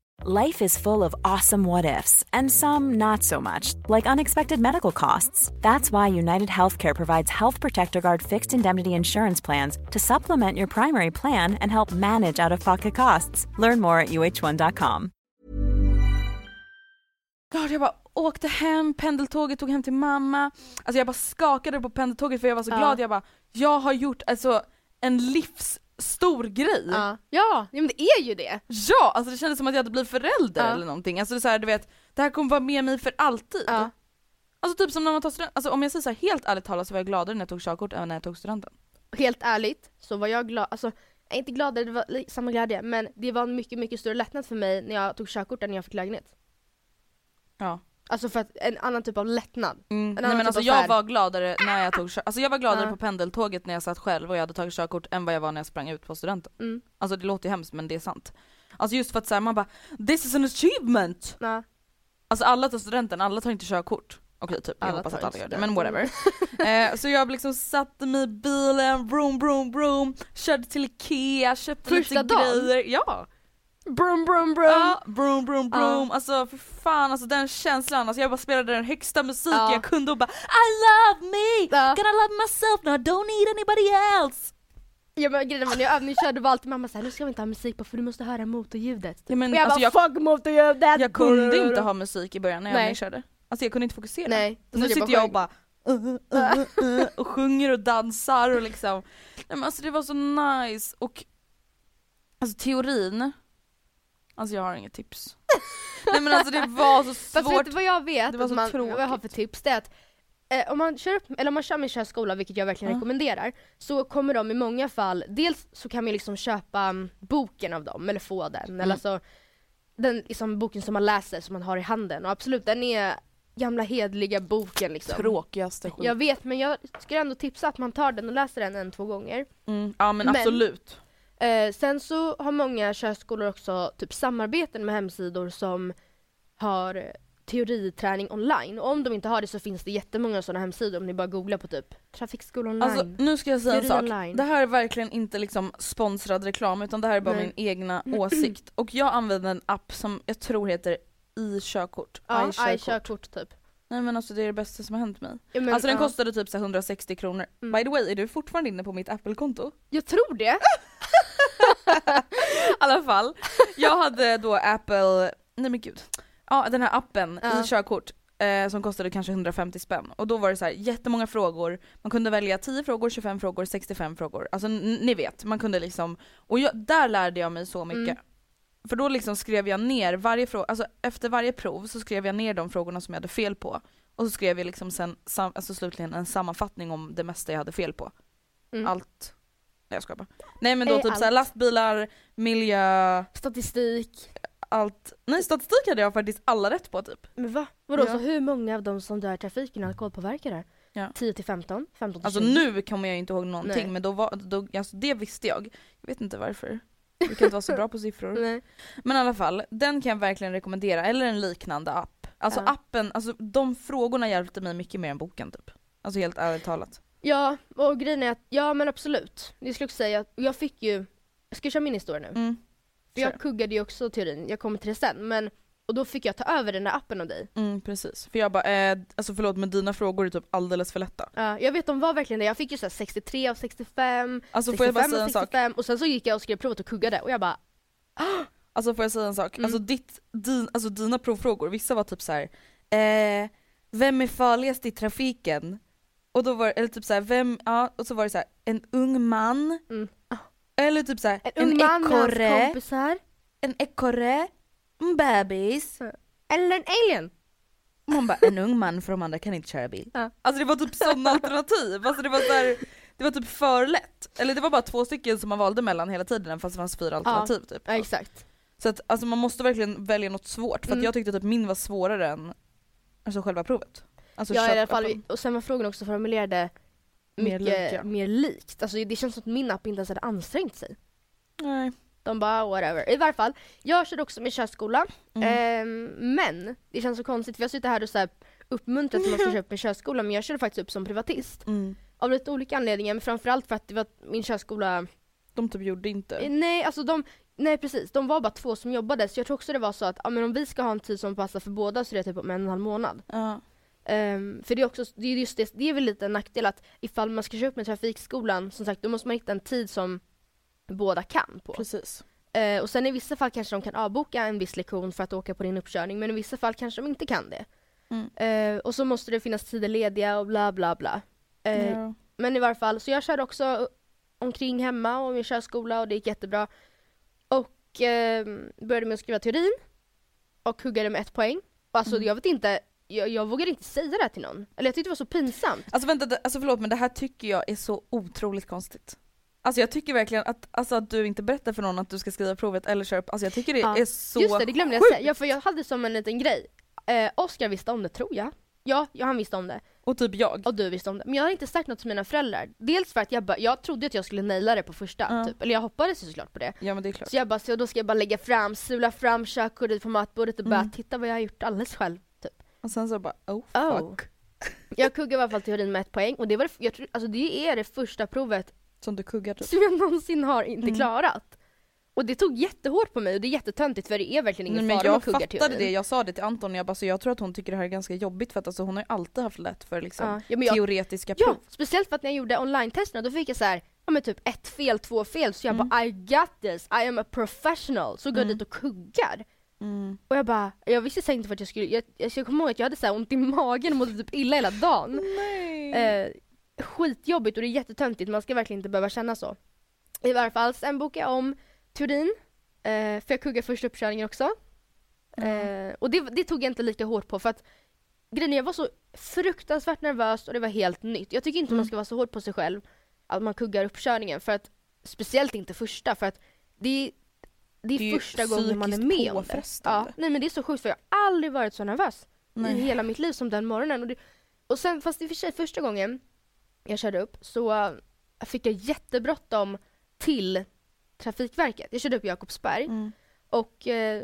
Life is full of awesome what ifs, and some not so much, like unexpected medical costs. That's why United Healthcare provides Health Protector Guard fixed indemnity insurance plans to supplement your primary plan and help manage out of pocket costs. Learn more at uh1.com. glad, jag bara åkte hem, pendeltåget tog hem till mamma. Alltså jag bara skakade på pendeltåget för jag var så Ja. glad. Jag bara, jag har gjort alltså en livsstor grej. Ja, ja men det är ju det. Ja, alltså det kändes som att jag hade blivit förälder Ja. eller någonting. Alltså det, är så här, du vet, det här kommer vara med mig för alltid. Ja. Alltså typ som när man tar studenten, alltså om jag säger så här, helt ärligt talat så var jag gladare när jag tog körkort än när jag tog studenten. Helt ärligt så var jag glad, alltså jag är inte gladare, det var samma glädje, men det var en mycket, mycket större lättnad för mig när jag tog körkort än när jag fick lägenhet. Ja. Alltså för att en annan typ av lättnad. Mm. En Nej men typ alltså jag var gladare när jag tog alltså jag var gladare på pendeltåget när jag satt själv och jag hade tagit körkort än vad jag var när jag sprang ut på studenten. Mm. Alltså det låter ju hemskt men det är sant. Alltså just för att säga man bara 'This is an achievement' Ja. Alltså alla tar studenten, alla tar inte körkort. Okej typ, jag Alla hoppas tar att alla gör det, men whatever. eh, så jag liksom satte mig i bilen, vroom vroom vroom, körde till Ikea, köpte Första lite dagen? grejer. Ja! Brum brum brum! Ja, broom broom broom, alltså för fan alltså den känslan, alltså jag bara spelade den högsta musiken Ja. jag kunde och bara I love me! Ja. Gonna love myself now, don't need anybody else! Ja men grejen var när jag övningskörde var alltid mamma såhär, nu ska vi inte ha musik på för du måste höra motorljudet. Ja, men, och jag alltså, bara jag, fuck motorljudet! jag kunde inte ha musik i början när jag övningskörde. Alltså jag kunde inte fokusera. Nej, Nu jag sitter jag och bara uh, uh, uh, och sjunger och dansar och liksom, nej men alltså det var så nice och alltså teorin, alltså jag har inget tips. nej men alltså det var så Fast vet svårt. du vad jag vet? Det var så man, vad jag har för tråkigt. tips? Det är att eh, om man kör upp, eller om man kör med körskola, vilket jag verkligen Ja. rekommenderar, så kommer de i många fall, dels så kan man liksom köpa mm, boken av dem, eller få den, Mm. eller alltså den liksom, boken som man läser, som man har i handen. Och absolut, den är gamla hedliga boken liksom. Tråkigaste skit. Jag vet, men jag skulle ändå tipsa att man tar den och läser den en, två gånger. Mm, ja men, Men- absolut. Eh, sen så har många körskolor också typ samarbeten med hemsidor som har teoriträning online. Och om de inte har det så finns det jättemånga sådana hemsidor om ni bara googlar på typ trafikskola online. Alltså nu ska jag säga en Teori sak. online. Det här är verkligen inte liksom sponsrad reklam utan det här är bara Nej. min egna åsikt. Och jag använder en app som jag tror heter i-körkort. ja, I-körkort. typ. Nej men alltså det är det bästa som har hänt mig. Ja, men, alltså den kostade typ så här 160 kronor. Mm. By the way, är du fortfarande inne på mitt Apple-konto? Jag tror det. I alla fall, jag hade då Apple, nej men gud. Ja den här appen Ja. i körkort eh, som kostade kanske 150 spänn. Och då var det så här jättemånga frågor, man kunde välja 10 frågor, 25 frågor, 65 frågor. Alltså ni vet, man kunde liksom, och jag, där lärde jag mig så mycket. Mm. För då liksom skrev jag ner varje fråga, alltså efter varje prov så skrev jag ner de frågorna som jag hade fel på. Och så skrev jag liksom sen, sam, alltså slutligen en sammanfattning om det mesta jag hade fel på. Mm. Allt. Nej jag skojar bara. Nej men då Eh, typ såhär lastbilar, miljö, Statistik. allt. Nej statistik hade jag faktiskt alla rätt på typ. Men va? Vadå, Ja. så hur många av de som dör i trafiken är alkoholpåverkade? Ja. 10 till 15, 15 till Alltså 20. nu kommer jag inte ihåg någonting Nej. men då var, då, alltså det visste jag. Jag vet inte varför. Jag brukar inte vara så bra på siffror. Nej. Men i alla fall, den kan jag verkligen rekommendera, eller en liknande app. Alltså Ja. appen, alltså de frågorna hjälpte mig mycket mer än boken typ. Alltså helt ärligt talat. Ja, och grejen är att, ja men absolut. Det skulle jag också säga, att jag fick ju, ska jag köra min historia nu? Mm. För jag kuggade ju också teorin, jag kommer till det sen, men och då fick jag ta över den där appen av dig. Mm, precis. För jag bara, eh, alltså förlåt men dina frågor är typ alldeles för lätta. Ja, jag vet de var verkligen det, jag fick ju så här 63 av 65, Alltså får jag bara 65 av en sak? 65 och sen så gick jag och skrev provet och kuggade och jag bara Alltså får jag säga en sak? Mm. Alltså, ditt, din, alltså dina provfrågor, vissa var typ så här. Eh, vem är farligast i trafiken? Och då var eller typ så här, vem, ja, och så var det så här, en ung man. Mm. Eller typ så här, en ung man med hans ekorre, kompisar, en ekorre, en bebis. eller en alien. Man bara, en ung man för de andra kan inte köra bil. Ja. Alltså det var typ sådana alternativ, alltså det var så här, det var typ för lätt. Eller det var bara två stycken som man valde mellan hela tiden fast det fanns fyra alternativ typ. Ja exakt. Så att alltså man måste verkligen välja något svårt för Mm. jag tyckte typ min var svårare än alltså själva provet. Alltså ja i alla fall, och sen var frågan också formulerade Mer mycket lika. mer likt. Alltså det känns som att min app inte ens hade ansträngt sig. Nej. De bara whatever. I varje fall, jag körde också med körskola. Mm. Ehm, men det känns så konstigt för jag sitter här och så här uppmuntrar till att man ska upp med körskola men jag körde faktiskt upp som privatist. Mm. Av lite olika anledningar men framförallt för att det var min körskola De typ gjorde inte. Eh, Nej, alltså de, nej precis, de var bara två som jobbade så jag tror också det var så att ja, men om vi ska ha en tid som passar för båda så är det typ om en och en halv månad. Ja. Ehm, för det är också, det är just det, det är väl lite en nackdel att ifall man ska köra upp med trafikskolan, som sagt då måste man hitta en tid som båda kan på. Precis. Eh, och sen i vissa fall kanske de kan avboka en viss lektion för att åka på din uppkörning men i vissa fall kanske de inte kan det. Mm. Eh, och så måste det finnas tider lediga och bla bla bla. Eh, Ja. men i varje fall, så jag körde också omkring hemma och min körskola och det gick jättebra. Och eh, började med att skriva teorin och huggade med ett poäng. Och alltså Mm. jag vet inte, jag, jag vågade inte säga det här till någon. Eller jag tyckte det var så pinsamt. Alltså vänta, det- alltså förlåt men det här tycker jag är så otroligt konstigt. Alltså jag tycker verkligen att, alltså att du inte berättar för någon att du ska skriva provet eller köra alltså jag tycker det Ja. är så Just det, det glömde jag sjukt. säga. Ja, för jag hade som en liten grej. Eh, Oskar visste om det tror jag. Ja, ja, han visste om det. Och typ jag. Och du visste om det. Men jag har inte sagt något till mina föräldrar. Dels för att jag, bara, jag trodde att jag skulle naila det på första. Ja. Typ. Eller jag hoppades ju såklart på det. Ja men det är klart. Så jag bara, så då ska jag bara lägga fram, sula fram körkortet på matbordet och bara Mm. titta vad jag har gjort alldeles själv. Och sen så bara oh Oh. fuck. Jag kuggade i alla fall teorin med ett poäng och det, var, jag tror, alltså det är det första provet Som du kuggar typ. som jag någonsin har inte Mm. klarat. Och det tog jättehårt på mig och det är jättetöntigt för det är verkligen ingen Nej, fara om jag man kuggar fattade det, jag sa det till Anton, jag bara så jag tror att hon tycker det här är ganska jobbigt för att alltså, hon har ju alltid haft lätt för liksom Ja, ja, jag, teoretiska ja, prov. speciellt för att när jag gjorde online-testerna då fick jag så här, ja men typ ett fel, två fel så jag Mm. bara I got this, I am a professional. Så går jag Mm. dit och kuggar. Mm. Och jag bara, jag visste inte för att jag skulle, jag, jag komma ihåg att jag hade så ont i magen och mådde typ illa hela dagen. Nej. Eh, skitjobbigt och det är jättetöntigt, man ska verkligen inte behöva känna så. I varje fall, sen bokade jag om teorin, eh, för jag kuggade första uppkörningen också. Eh, och det, det tog jag inte lika hårt på för att grejen är, jag var så fruktansvärt nervös och det var helt nytt. Jag tycker inte man Mm. ska vara så hård på sig själv att man kuggar uppkörningen för att speciellt inte första för att det är, det är, Det är första gången man är med om det. Ja, nej men det är så sjukt för jag har aldrig varit så nervös Nej. i hela mitt liv som den morgonen. Och, det, och sen, fast i och för sig första gången jag körde upp så äh, fick jag jättebråttom till Trafikverket. Jag körde upp Jakobsberg Mm. och eh,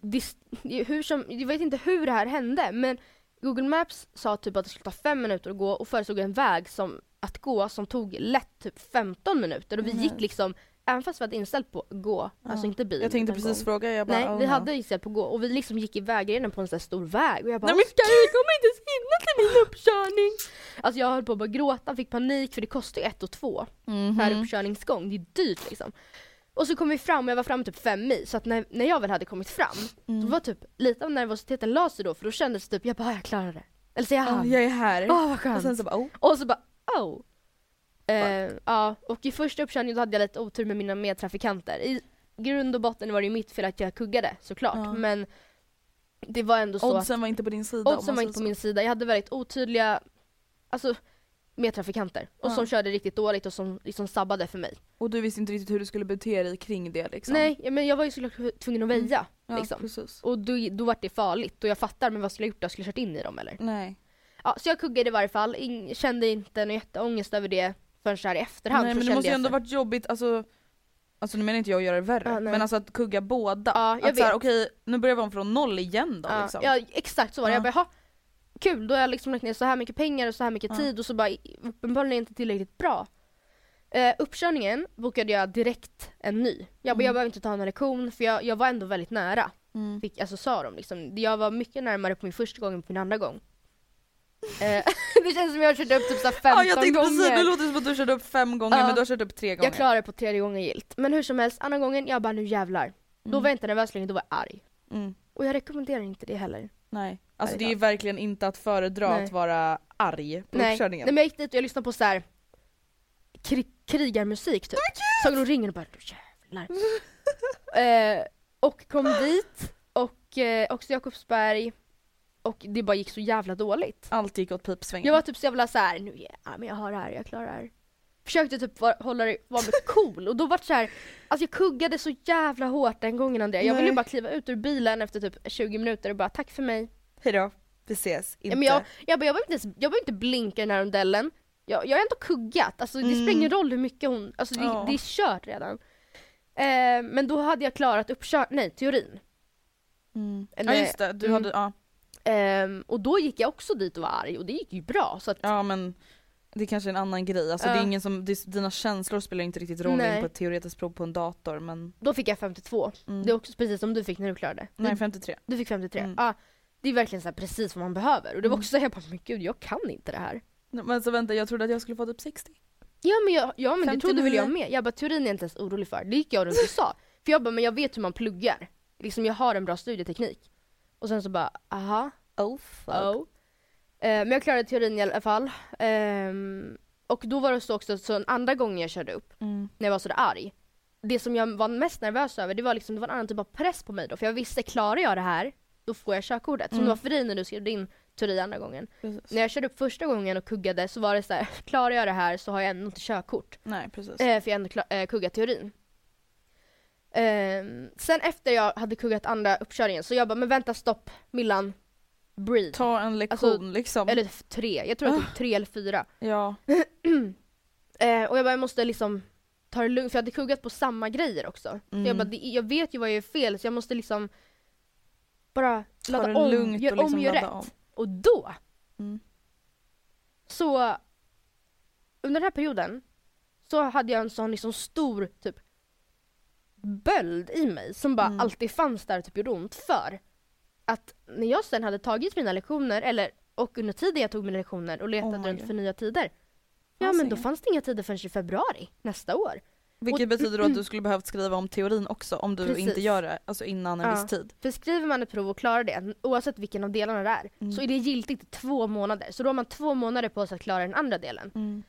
det, hur som, jag vet inte hur det här hände men Google Maps sa typ att det skulle ta fem minuter att gå och föreslog en väg som, att gå som tog lätt typ 15 minuter och vi Mm. gick liksom, även fast vi hade inställt på gå, alltså Ja. inte bil. Jag tänkte precis gång. fråga, jag bara Nej, oh, vi hade inställt på gå och vi liksom gick i vägrenen på en sån här stor väg och jag bara Nej, men jag kommer inte ens hinna till min uppkörning! Alltså jag höll på att bara gråta, fick panik för det kostar ju ett och två Mhm. per uppkörningsgång, det är dyrt liksom. Och så kom vi fram och jag var framme typ fem mil så att när, när jag väl hade kommit fram Mm. då var typ lite av nervositeten la sig då för då kändes det typ, jag bara "Ah, jag klarar det. Eller så jag Ja, hann. jag är här. Åh vad och skönt. sen så bara oh. Och så bara oh. Eh, ja, och i första uppkörningen då hade jag lite otur med mina medtrafikanter. I grund och botten var det ju mitt fel att jag kuggade såklart. Ja. Men det var ändå så Oddsen var inte på din sida att oddsen var inte på min sida. Jag hade väldigt otydliga alltså, medtrafikanter. Och Ja. som körde riktigt dåligt och som liksom sabbade för mig. Och du visste inte riktigt hur du skulle bete dig kring det liksom. Nej, men jag var ju såklart tvungen att väja. ja, liksom. precis. Och då, då var det farligt. Och jag fattar, men vad skulle jag gjort? Jag skulle kört in i dem eller? Nej. Ja, så jag kuggade i varje fall, In, kände inte någon jätteångest över det förrän så här i efterhand. Nej men det måste ju ändå här- varit jobbigt, alltså Alltså nu menar inte jag att göra det värre, nej. men alltså att kugga båda. Jag att såhär, okej nu börjar vi om från noll igen då ja, liksom. ja, exakt så var det. Ja. Jag bara, "Jaha, kul, då har jag liksom lagt ner så här mycket pengar och så här mycket tid och så bara uppenbarligen inte tillräckligt bra. Eh, uppkörningen bokade jag direkt en ny. Jag Mm. jag behöver inte ta en lektion för jag, jag var ändå väldigt nära. Mm. Fick, alltså sa de liksom. Jag var mycket närmare på min första gång än på min andra gång. Eh, det känns som jag har kört upp typ så här 15 Ja jag tänkte gånger. precis, det låter som att du körde upp fem gånger Ja. men du har kört upp tre gånger. jag klarade det på tredje gången gilt. Men hur som helst, andra gången, jag bara nu jävlar. Då Mm. var jag inte nervös längre, då var jag arg. Mm. Och jag rekommenderar inte det heller. Nej. Alltså det är verkligen inte att föredra Nej. att vara arg på Nej. uppkörningen. Nej men jag gick dit och jag lyssnade på så här kri krigarmusik typ. Sagan om ringen och bara "Du jävlar. eh, och kom dit och eh, också Jakobsberg och det bara gick så jävla dåligt. Allt gick åt pipsvängen. Jag var typ så jävla så här, nu ja, men jag har det här, jag klarar det här. Försökte typ var, hålla det, vara cool och då vart så här, alltså jag kuggade så jävla hårt den gången Andrea. Jag ville Nej. ju bara kliva ut ur bilen efter typ 20 minuter och bara tack för mig. Hejdå, vi ses. Inte. Ja, men jag, jag, bara, jag behöver inte, ens- jag behöver inte blinka i den här rondellen. Jag, jag har ändå kuggat, alltså, det Mm. spelar ingen roll hur mycket hon, alltså det, Ja. det är kört redan. Eh, men då hade jag klarat uppkör, nej teorin. mm. Ja just det, du Mm. hade, ja. Ehm, och då gick jag också dit och var arg och det gick ju bra. Så att, ja men det är kanske är en annan grej. Alltså Ja. det är ingen som, det, dina känslor spelar inte riktigt roll Nej. in på ett teoretiskt prov på en dator men då fick jag 52. mm. Det är också precis som du fick när du klarade. Nej Du, 53. du fick 53. Mm. Ja, det är verkligen så precis vad man behöver. Och det var Mm. också så jag bara, men gud jag kan inte det här. Men så vänta, jag trodde att jag skulle få typ 60. Ja men, jag, ja, men det trodde väl jag 59. med. Jag bara teorin är jag inte ens orolig för. Det gick jag runt och sa. För jag bara, men jag vet hur man pluggar. Liksom jag har en bra studieteknik. Och sen så bara, aha, Oh fuck. oh. Eh, men jag klarade teorin i alla fall. Ehm, och då var det så också, så en andra gången jag körde upp, Mm. när jag var sådär arg. Det som jag var mest nervös över, det var liksom, det var en annan typ av press på mig då. För jag visste, klarar jag det här, då får jag körkortet. Som Mm. det var för dig när du skrev din teori andra gången. Precis. När jag körde upp första gången och kuggade så var det så här: klarar jag det här så har jag ändå inte körkort. Nej precis. Eh, för jag ändå kla- eh, kuggat teorin. Ehm, sen efter jag hade kuggat andra uppkörningen så jag bara, men vänta stopp, Millan, breathe. Ta en lektion Alltså, liksom. Eller tre, jag tror att det är tre eller fyra. Ja. Eh, och jag bara, jag måste liksom ta det lugnt för jag hade kuggat på samma grejer också. Så Mm. jag bara, det, jag vet ju vad jag gör fel så jag måste liksom bara Ta ladda om, lugnt gör och liksom om, gör rätt. om. Och då, Mm. så under den här perioden så hade jag en sån liksom stor typ böld i mig som bara Mm. alltid fanns där och typ gjorde ont för att när jag sen hade tagit mina lektioner eller och under tiden jag tog mina lektioner och letade Oh runt God. för nya tider Ja men då fanns det inga tider förrän i februari nästa år. Vilket Och- betyder då att du skulle behövt skriva om teorin också om du Precis. inte gör det alltså innan en Ja. viss tid. För skriver man ett prov och klarar det, oavsett vilken av delarna det är, Mm. så är det giltigt i två månader. Så då har man två månader på sig att klara den andra delen. Mm.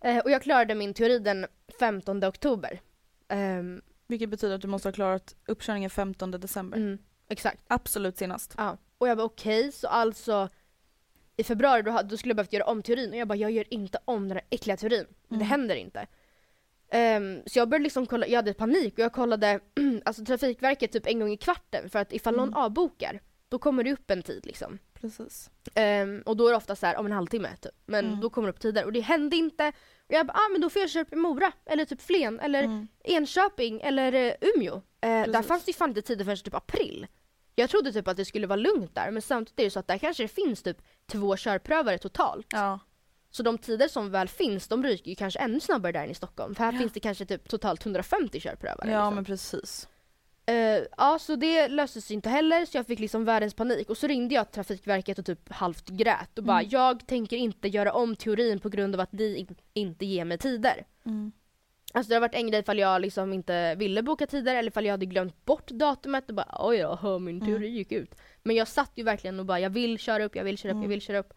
Eh, och jag klarade min teori den 15 oktober. Ehm, Vilket betyder att du måste ha klarat uppkörningen 15 december. mm, exakt. Absolut senast. Ja. Och jag bara okej, så alltså i februari då, då skulle jag behövt göra om teorin och jag bara jag gör inte om den här äckliga teorin. Det Mm. händer inte. Ehm, så jag började liksom kolla, jag hade panik och jag kollade alltså Trafikverket typ en gång i kvarten för att ifall någon Mm. avbokar då kommer det upp en tid liksom. Precis. Ehm, och då är det ofta så här om en halvtimme typ. Men Mm. då kommer det upp tider och det hände inte. Och jag bara, ah, men då får jag upp i Mora eller typ Flen eller Mm. Enköping eller uh, Umeå. Eh, där fanns det ju fan inte tider förrän typ april. Jag trodde typ att det skulle vara lugnt där men samtidigt är det så att där kanske det finns typ två körprövare totalt. Ja. Så de tider som väl finns de ryker ju kanske ännu snabbare där än i Stockholm. För här Ja. finns det kanske typ totalt 150 körprövare. ja liksom. men precis. Eh, ja så det löstes inte heller så jag fick liksom världens panik och så ringde jag Trafikverket och typ halvt grät och bara Mm. jag tänker inte göra om teorin på grund av att ni in- inte ger mig tider. Mm. Alltså det har varit en grej ifall jag liksom inte ville boka tider eller ifall jag hade glömt bort datumet och bara oj då, min teori Mm. gick ut. Men jag satt ju verkligen och bara jag vill köra upp, jag vill köra upp, Mm. jag vill köra upp.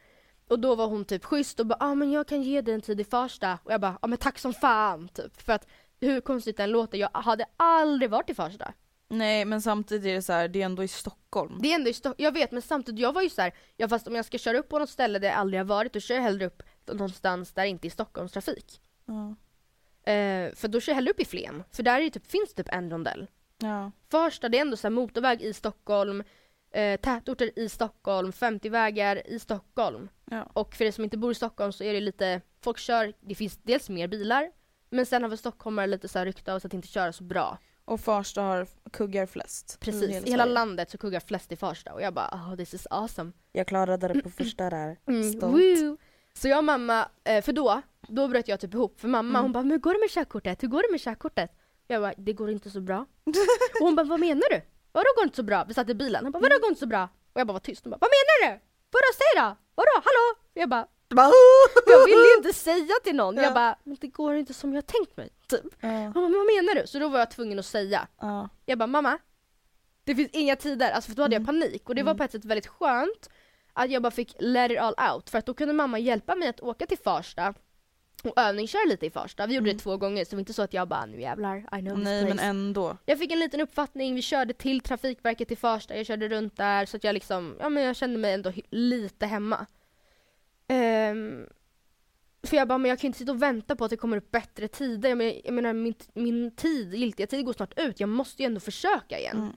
Och då var hon typ schysst och bara ah, men jag kan ge dig en tid i Farsta och jag bara ah, men tack som fan typ. För att hur konstigt den låter, jag hade aldrig varit i Farsta. Nej men samtidigt är det så här, det är ändå i Stockholm. Det är ändå i Stock- jag vet men samtidigt, jag var ju så här, ja fast om jag ska köra upp på något ställe där jag aldrig har varit, då kör jag hellre upp någonstans där det inte är Stockholmstrafik. Ja. Eh, för då kör jag hellre upp i Flen, för där är det typ, finns typ en rondell. ja. Farsta det är ändå så motorväg i Stockholm, eh, tätorter i Stockholm, 50-vägar i Stockholm. Ja. Och för er som inte bor i Stockholm så är det lite, folk kör, det finns dels mer bilar, men sen har väl stockholmare lite så här rykte av sig att inte köra så bra. Och Farsta har kuggar flest. Precis, i i hela Sverige. landet så kuggar flest i Farsta och jag bara oh this is awesome. Jag klarade det på första där. Mm, Stolt. woo. Så jag och mamma, eh, för då, då bröt jag typ ihop för mamma Mm. hon bara 'Men hur går det med körkortet? Hur går det med körkortet?' Jag bara 'Det går inte så bra' Och hon bara 'Vad menar du? Vadå går inte så bra?' Vi satt i bilen, hon bara 'Vadå går inte så bra?' Och jag bara var tyst, hon bara 'Vad menar du? Vadå säg då? Vadå? Hallå?' Jag bara jag ville inte säga till någon, jag Ja. bara 'Men det går inte som jag tänkt mig' typ. Ja. Bara 'Men vad menar du?' Så då var jag tvungen att säga Ja. jag bara mamma, det finns inga tider, alltså för då hade Mm. jag panik och det var på ett sätt väldigt skönt att jag bara fick let it all out för att då kunde mamma hjälpa mig att åka till Farsta och övningsköra lite i Farsta. Vi gjorde Mm. det två gånger så det var inte så att jag bara nu jävlar, I know this Nej men place. ändå. Jag fick en liten uppfattning, vi körde till Trafikverket i Farsta, jag körde runt där så att jag liksom, ja men jag kände mig ändå lite hemma. Ehm, för jag bara, men jag kan inte sitta och vänta på att det kommer upp bättre tider. Jag menar, jag menar min, min tid, giltiga tid går snart ut, jag måste ju ändå försöka igen. Mm.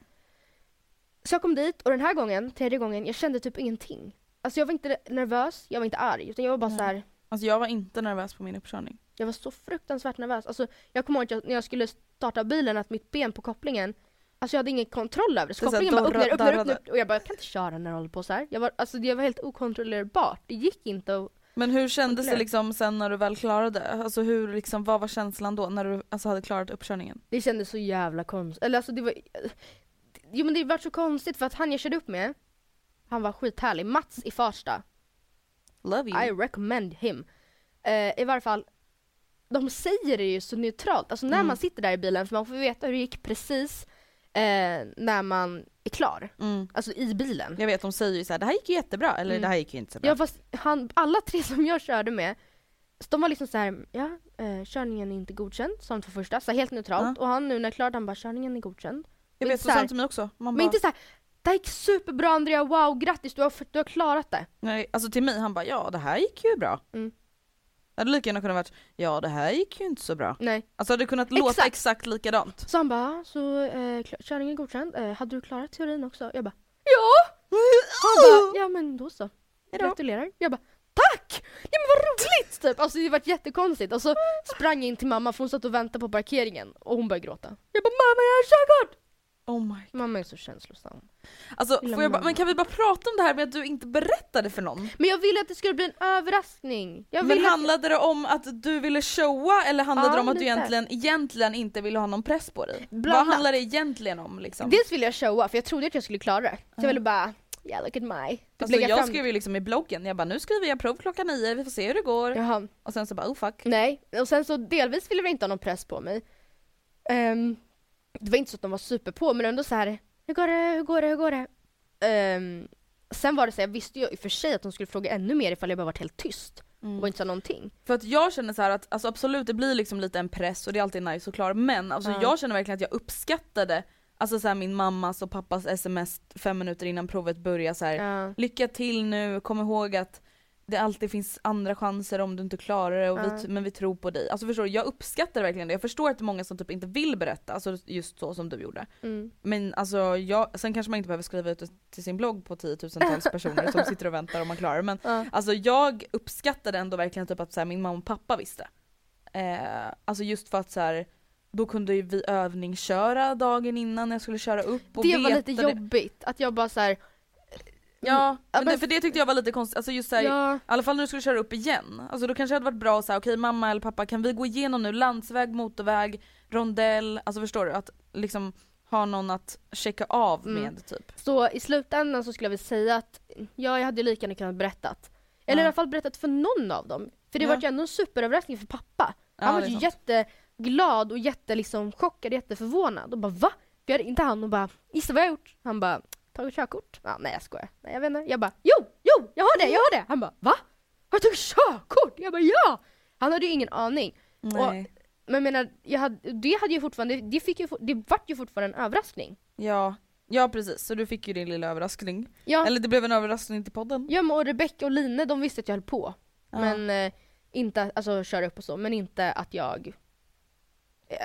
Så jag kom dit och den här gången, tredje gången, jag kände typ ingenting. Alltså jag var inte nervös, jag var inte arg, utan jag var bara Nej. så här. Alltså jag var inte nervös på min uppkörning. jag var så fruktansvärt nervös. Alltså jag kommer ihåg att jag, när jag skulle starta bilen att mitt ben på kopplingen Alltså jag hade ingen kontroll över det. Så kopplingen bara upp, ner, upp, ner, upp, ner, och jag bara jag kan inte köra när jag håller på så här. Jag var, alltså det var helt okontrollerbart. Det gick inte att Men hur kändes det liksom sen när du väl klarade? Alltså hur liksom, vad var känslan då när du alltså, hade klarat uppkörningen? Det kändes så jävla konstigt. Eller alltså det var... Jo men det var så konstigt för att han jag körde upp med, han var skithärlig. Mats i Farsta. Love you. I recommend him. Eh, I varje fall, de säger det ju så neutralt. Alltså när Mm. man sitter där i bilen, för man får veta hur det gick precis eh, när man är klar. Mm. Alltså i bilen. Jag vet, de säger ju såhär, det här gick ju jättebra, eller Mm. det här gick ju inte så bra. Ja fast han, alla tre som jag körde med, de var liksom så här, ja, eh, körningen är inte godkänd, som för första, så helt neutralt. Och han nu när klart, han bara, körningen är godkänd. jag vet, så så här- till mig också. Man Men bara, inte så här, det här gick superbra Andrea, wow, grattis, du har, du har klarat det. nej, alltså till mig, han bara, ja det här gick ju bra. Mm. Det hade lika gärna kunnat varit, ja det här gick ju inte så bra. Nej. Alltså det hade kunnat låta Exakt. exakt likadant. Så han bara, så eh, körningen godkänd, eh, hade du klarat teorin också? Jag bara, ja! Han bara, ja men då så. Hejdå. Gratulerar. Jag bara, tack! Ja men vad roligt! Typ. Alltså det var jättekonstigt. Och så sprang jag in till mamma för hon satt och väntade på parkeringen och hon började gråta. Jag bara, mamma jag har körkort! Oh my Mamma är så känslosam. Alltså, Lilla får jag bara, men kan vi bara prata om det här med att du inte berättade för någon? Men jag ville att det skulle bli en överraskning. Jag Men ville att... handlade det om att du ville showa eller handlade Ja, det om att du egentligen, egentligen inte ville ha någon press på dig? Bland Vad handlar det egentligen om liksom? Dels ville jag showa för jag trodde att jag skulle klara det. Så jag Ja. ville bara, yeah look at my. Typ Alltså jag fram- skrev ju liksom i bloggen, jag bara nu skriver jag prov klockan nio, vi får se hur det går. Jaha. Och sen så bara oh fuck. Nej, och sen så delvis ville jag inte ha någon press på mig. Ehm, det var inte så att de var super på men ändå så här. hur går det, hur går det, hur går det? Ehm, sen var det så här, jag visste ju i och för sig att de skulle fråga ännu mer ifall jag bara varit helt tyst och inte sa någonting. För att jag känner så här att alltså absolut det blir liksom lite en press och det är alltid nice att klara men alltså Ja. jag känner verkligen att jag uppskattade Alltså så här, min mammas och pappas sms fem minuter innan provet börjar så här. Ja. Lycka till nu, kom ihåg att det alltid finns andra chanser om du inte klarar det och vi, men vi tror på dig. Alltså förstår du, jag uppskattar verkligen det. Jag förstår att det är många som typ inte vill berätta, alltså just så som du gjorde. Mm. Men alltså jag, sen kanske man inte behöver skriva ut det till sin blogg på tiotusentals personer som sitter och väntar om man klarar det. Men Ja. alltså jag uppskattade ändå verkligen typ att så här, min mamma och pappa visste. Eh, alltså just för att så här, då kunde ju vi övningsköra dagen innan när jag skulle köra upp och Det var lite veta jobbigt, att jag bara så här. Ja, Ja, men det, för det tyckte jag var lite konstigt, alltså just såhär, Ja, i alla fall när du skulle köra upp igen. Alltså då kanske det hade varit bra att säga okej mamma eller pappa kan vi gå igenom nu landsväg, motorväg, rondell, alltså förstår du? Att liksom ha någon att checka av Mm. med typ. så i slutändan så skulle jag vilja säga att ja, jag hade lika gärna kunnat berättat. Eller Ja. i alla fall berättat för någon av dem. För det Ja. var ju ändå en superöverraskning för pappa. Ja, Han var det är ju jätteglad och jätte liksom chockad, jätteförvånad och bara va? Gör inte han och bara gissa vad jag har gjort? Han bara tagit körkort? Ja, nej jag skojar. Nej jag vet inte. Jag bara jo, jo, jag har det, jag har det! Han bara va? Har du tagit körkort? Jag bara ja! Han hade ju ingen aning. Nej. Men jag menar, jag hade, det hade ju fortfarande, det, fick ju, det vart ju fortfarande en överraskning. Ja. ja precis, så du fick ju din lilla överraskning. Ja, Eller det blev en överraskning till podden. ja men och Rebecca och Line de visste att jag höll på. Ja. Men eh, inte, alltså köra upp och så, men inte att jag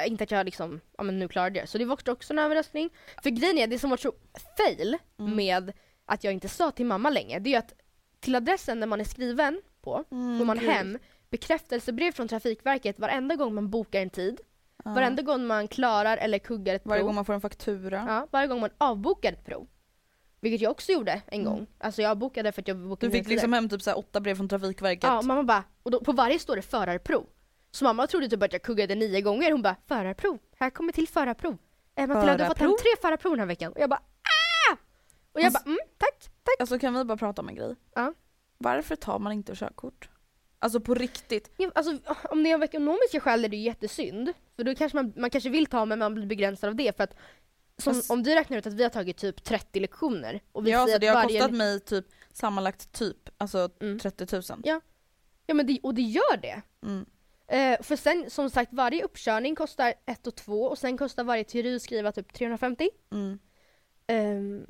inte att jag liksom, ja men nu klarade jag det. Så det var också- en överraskning. För grejen är, det som var så fail Mm. med att jag inte sa till mamma länge, det är ju att till adressen där man är skriven på, får man gud. hem bekräftelsebrev från Trafikverket varenda gång man bokar en tid, Ja. varenda gång man klarar eller kuggar ett Varje prov. gång man får en faktura. Ja, varje gång man avbokar ett prov. Vilket jag också gjorde en gång. Alltså jag avbokade för att jag bokade Mm. Du fick liksom hem typ så åtta brev från Trafikverket. Ja, mamma bara, och då, på varje står det förarprov. Så mamma trodde typ att jag kuggade nio gånger. Hon bara, förarprov, här kommer till förarprov. Eh, Matilda, du har fått hem tre förarprov den här veckan. Och jag bara, ah! Och jag Alltså- bara, mm, tack, tack. Alltså kan vi bara prata om en grej? Ja. Varför tar man inte körkort? Alltså på riktigt. Ja, Alltså, om det är av ekonomiska skäl är det ju jättesynd. För då kanske man, man kanske vill ta men man blir begränsad av det. För att som, Fast- om du räknar ut att vi har tagit typ 30 lektioner. Och vi Ja, alltså det har varje kostat mig typ sammanlagt typ alltså Mm. 30 000. Ja. Ja men det, och det gör det. Mm. Eh, för sen som sagt varje uppkörning kostar 1 och 2 och sen kostar varje teori skriva typ 350. Mm. Ehm,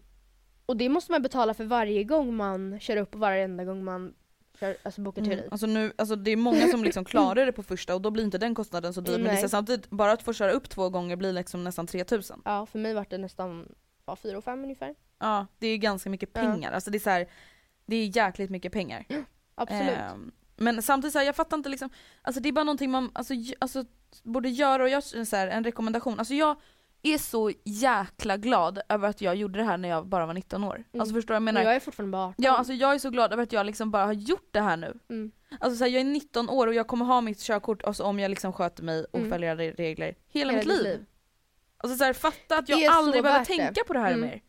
och det måste man betala för varje gång man kör upp och varenda gång man kör, alltså bokar teori. Mm. Alltså, nu, alltså det är många som liksom klarar det på första och då blir inte den kostnaden så dyr. Men det är Nej. samtidigt, bara att få köra upp två gånger blir liksom nästan 3000. Ja för mig var det nästan ja, 4 och 5 ungefär. Ja, det är ganska mycket Ja. pengar. Alltså det är så här, det är jäkligt mycket pengar. Absolut. Ehm, men samtidigt så här, jag fattar inte liksom, alltså det är bara någonting man alltså, alltså, borde göra och jag så här, en rekommendation. Alltså jag är så jäkla glad över att jag gjorde det här när jag bara var 19 år. Mm. Alltså förstår du vad jag Men menar? jag är fortfarande bara 18. Ja alltså jag är så glad över att jag liksom bara har gjort det här nu. Mm. Alltså så här, jag är 19 år och jag kommer ha mitt körkort alltså, om jag liksom sköter mig och Mm. följer re- regler hela, Hela mitt ditt liv. Alltså så här, fatta att jag aldrig behöver det. tänka på det här Mm. mer.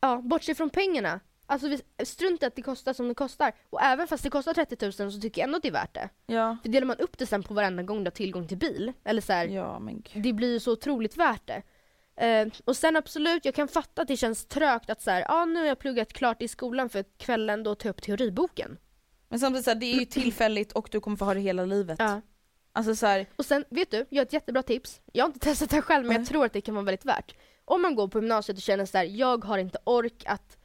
Ja, bortsett från pengarna. Alltså vi- strunt att det kostar som det kostar. Och även fast det kostar 30 000 så tycker jag ändå att det är värt det. Ja. För delar man upp det sen på varenda gång du har tillgång till bil, eller så här, Ja men det blir ju så otroligt värt det. Eh, och sen absolut, jag kan fatta att det känns trögt att så här, ah, nu har jag pluggat klart i skolan för kvällen då ta upp teoriboken. Men samtidigt så här, det är ju tillfälligt och du kommer få ha det hela livet. Ja. Alltså så här, Och sen, vet du, jag har ett jättebra tips. Jag har inte testat det här själv men Nej. jag tror att det kan vara väldigt värt. Om man går på gymnasiet och känner så här, jag har inte ork att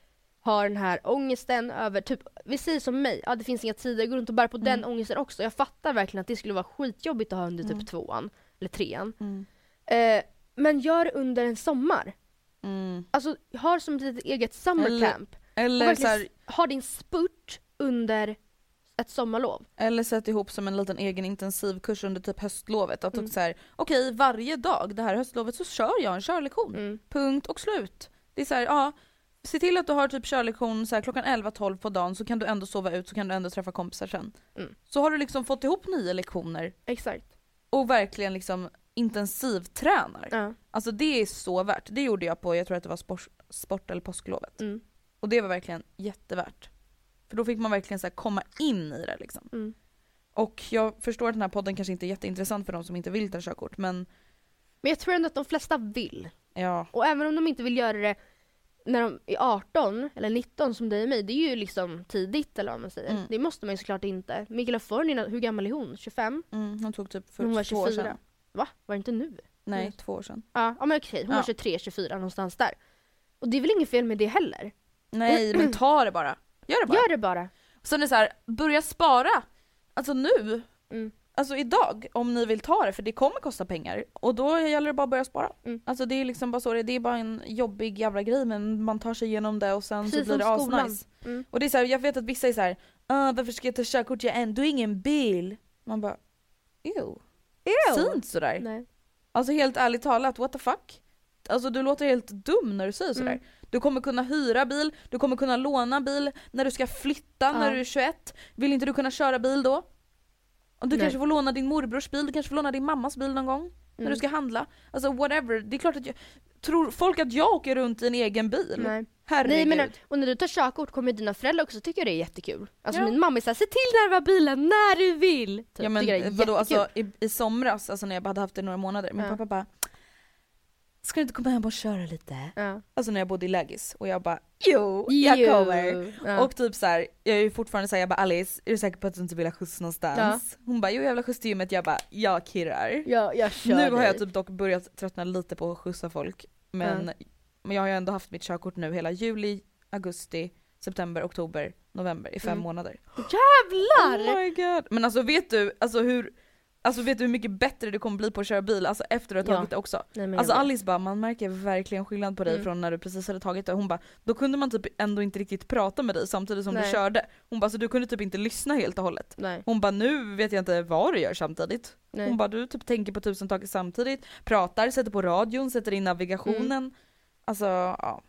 ha den här ångesten över, typ, vi säger som mig, ja det finns inga tider, jag går runt och bär på den Mm. ångesten också. Jag fattar verkligen att det skulle vara skitjobbigt att ha under typ Mm. tvåan, eller trean. mm, Eh, men gör under en sommar. mm. Alltså, ha som ett litet eget summer Eller- Eller, så här, ha din spurt under ett sommarlov. eller sätt ihop som en liten egen intensivkurs under typ höstlovet. Att Mm. så här, okej varje dag det här höstlovet så kör jag en körlektion. Mm. Punkt och slut. Det är så här, ja, se till att du har typ körlektion så här, klockan 11-12 på dagen så kan du ändå sova ut så kan du ändå träffa kompisar sen. Mm. Så har du liksom fått ihop nio lektioner Exakt. och verkligen liksom intensivtränar. Ja. Alltså det är så värt. Det gjorde jag på, jag tror att det var sport, sport eller påsklovet. Mm. Och det var verkligen jättevärt. För då fick man verkligen så komma in i det liksom. Mm. Och jag förstår att den här podden kanske inte är jätteintressant för de som inte vill ta körkort men Men jag tror ändå att de flesta vill. ja. Och även om de inte vill göra det när de är 18 eller 19 som dig och mig, det är ju liksom tidigt eller vad man säger. Mm. Det måste man ju såklart inte. Mikaela Fornina, hur gammal är hon? 25? Mm, hon tog typ för Hon var två år 24. sedan. Va? Var det inte nu? Nej, Mm. två år sedan. Ja, ja men okej, hon var Ja. 23, 24 någonstans där. Och det är väl inget fel med det heller? Nej men ta det bara. Gör det bara. Gör det bara. Sen är det så här, börja spara. Alltså nu. Mm. Alltså idag, om ni vill ta det, för det kommer kosta pengar. Och då gäller det bara att börja spara. Mm. Alltså det är liksom bara så det är, det är bara en jobbig jävla grej men man tar sig igenom det och sen så Precis blir det asnice. Mm. Och det är så här, jag vet att vissa är så här, "Ah, varför ska jag ta körkort, jag har ändå ingen bil. Man bara, ew. Säg inte sådär. Nej. Alltså helt ärligt talat, what the fuck? Alltså du låter helt dum när du säger sådär. Mm. Du kommer kunna hyra bil, du kommer kunna låna bil när du ska flytta när Ja. du är 21. Vill inte du kunna köra bil då? Och du Nej. kanske får låna din morbrors bil, du kanske får låna din mammas bil någon gång när Mm. du ska handla. Alltså whatever, det är klart att jag... Tror folk att jag åker runt i en egen bil? Nej. Herregud. Nej men och när du tar körkort kommer dina föräldrar också tycka det är jättekul. Alltså Ja. min mamma är såhär, se till när var bilen när du vill! Typ. ja men vadå, alltså i, i somras, alltså när jag bara hade haft det i några månader, min Ja. pappa bara Ska du inte komma hem och köra lite? ja. Alltså när jag bodde i lägis och jag bara jo, jag Jo. kommer. Ja. Och typ så här, jag är ju fortfarande såhär, jag bara Alice, är du säker på att du inte vill ha skjuts någonstans? Hon bara jo jag vill ha skjuts till gymmet, jag bara jag kirrar. ja, jag kör nu har jag typ dock börjat tröttna lite på att skjutsa folk. Men, men jag har ju ändå haft mitt körkort nu hela juli, augusti, september, oktober, november i fem Mm. månader. Jävlar! Oh my god. Men alltså vet du, alltså hur, Alltså vet du hur mycket bättre det kommer bli på att köra bil alltså efter att du har Ja. tagit det också? Nej, Alltså. Alice bara, man märker verkligen skillnad på dig Mm. från när du precis hade tagit det. Hon bara, då kunde man typ ändå inte riktigt prata med dig samtidigt som du Nej. körde. Hon bara, så du kunde typ inte lyssna helt och hållet. Nej, Hon bara, nu vet jag inte vad du gör samtidigt. nej. Hon bara, du typ tänker på tusen saker samtidigt, pratar, sätter på radion, sätter in navigationen. Mm. Alltså, ja.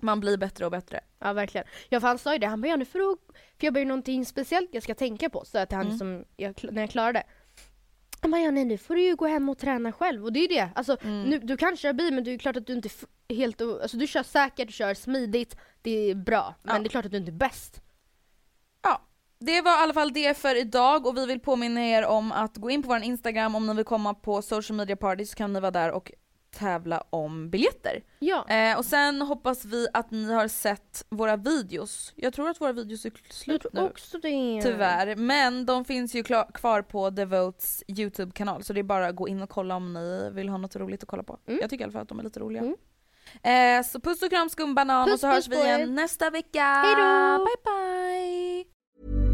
Man blir bättre och bättre. Ja verkligen. Ja för han sa ju det, han bara ja nu får du, för jag bara någonting speciellt jag ska tänka på, så att han Mm. som jag, när jag klarade. Han bara ja nej nu får du ju gå hem och träna själv och det är ju det. Alltså Mm. nu, du kan köra bil men det är klart att du inte helt, alltså du kör säkert, du kör smidigt, det är bra. Men Ja. det är klart att du inte är bäst. Ja, det var i alla fall det för idag och vi vill påminna er om att gå in på vår Instagram om ni vill komma på social media party så kan ni vara där och tävla om biljetter. Ja. Eh, och sen hoppas vi att ni har sett våra videos. Jag tror att våra videos är slut nu. också det. Tyvärr, men de finns ju kvar på Devotes YouTube-kanal så det är bara att gå in och kolla om ni vill ha något roligt att kolla på. Mm. Jag tycker i alla fall att de är lite roliga. Mm. Eh, så puss och kram skumbanan och Puss, så hörs puss vi på er. igen nästa vecka. Hejdå! Bye bye!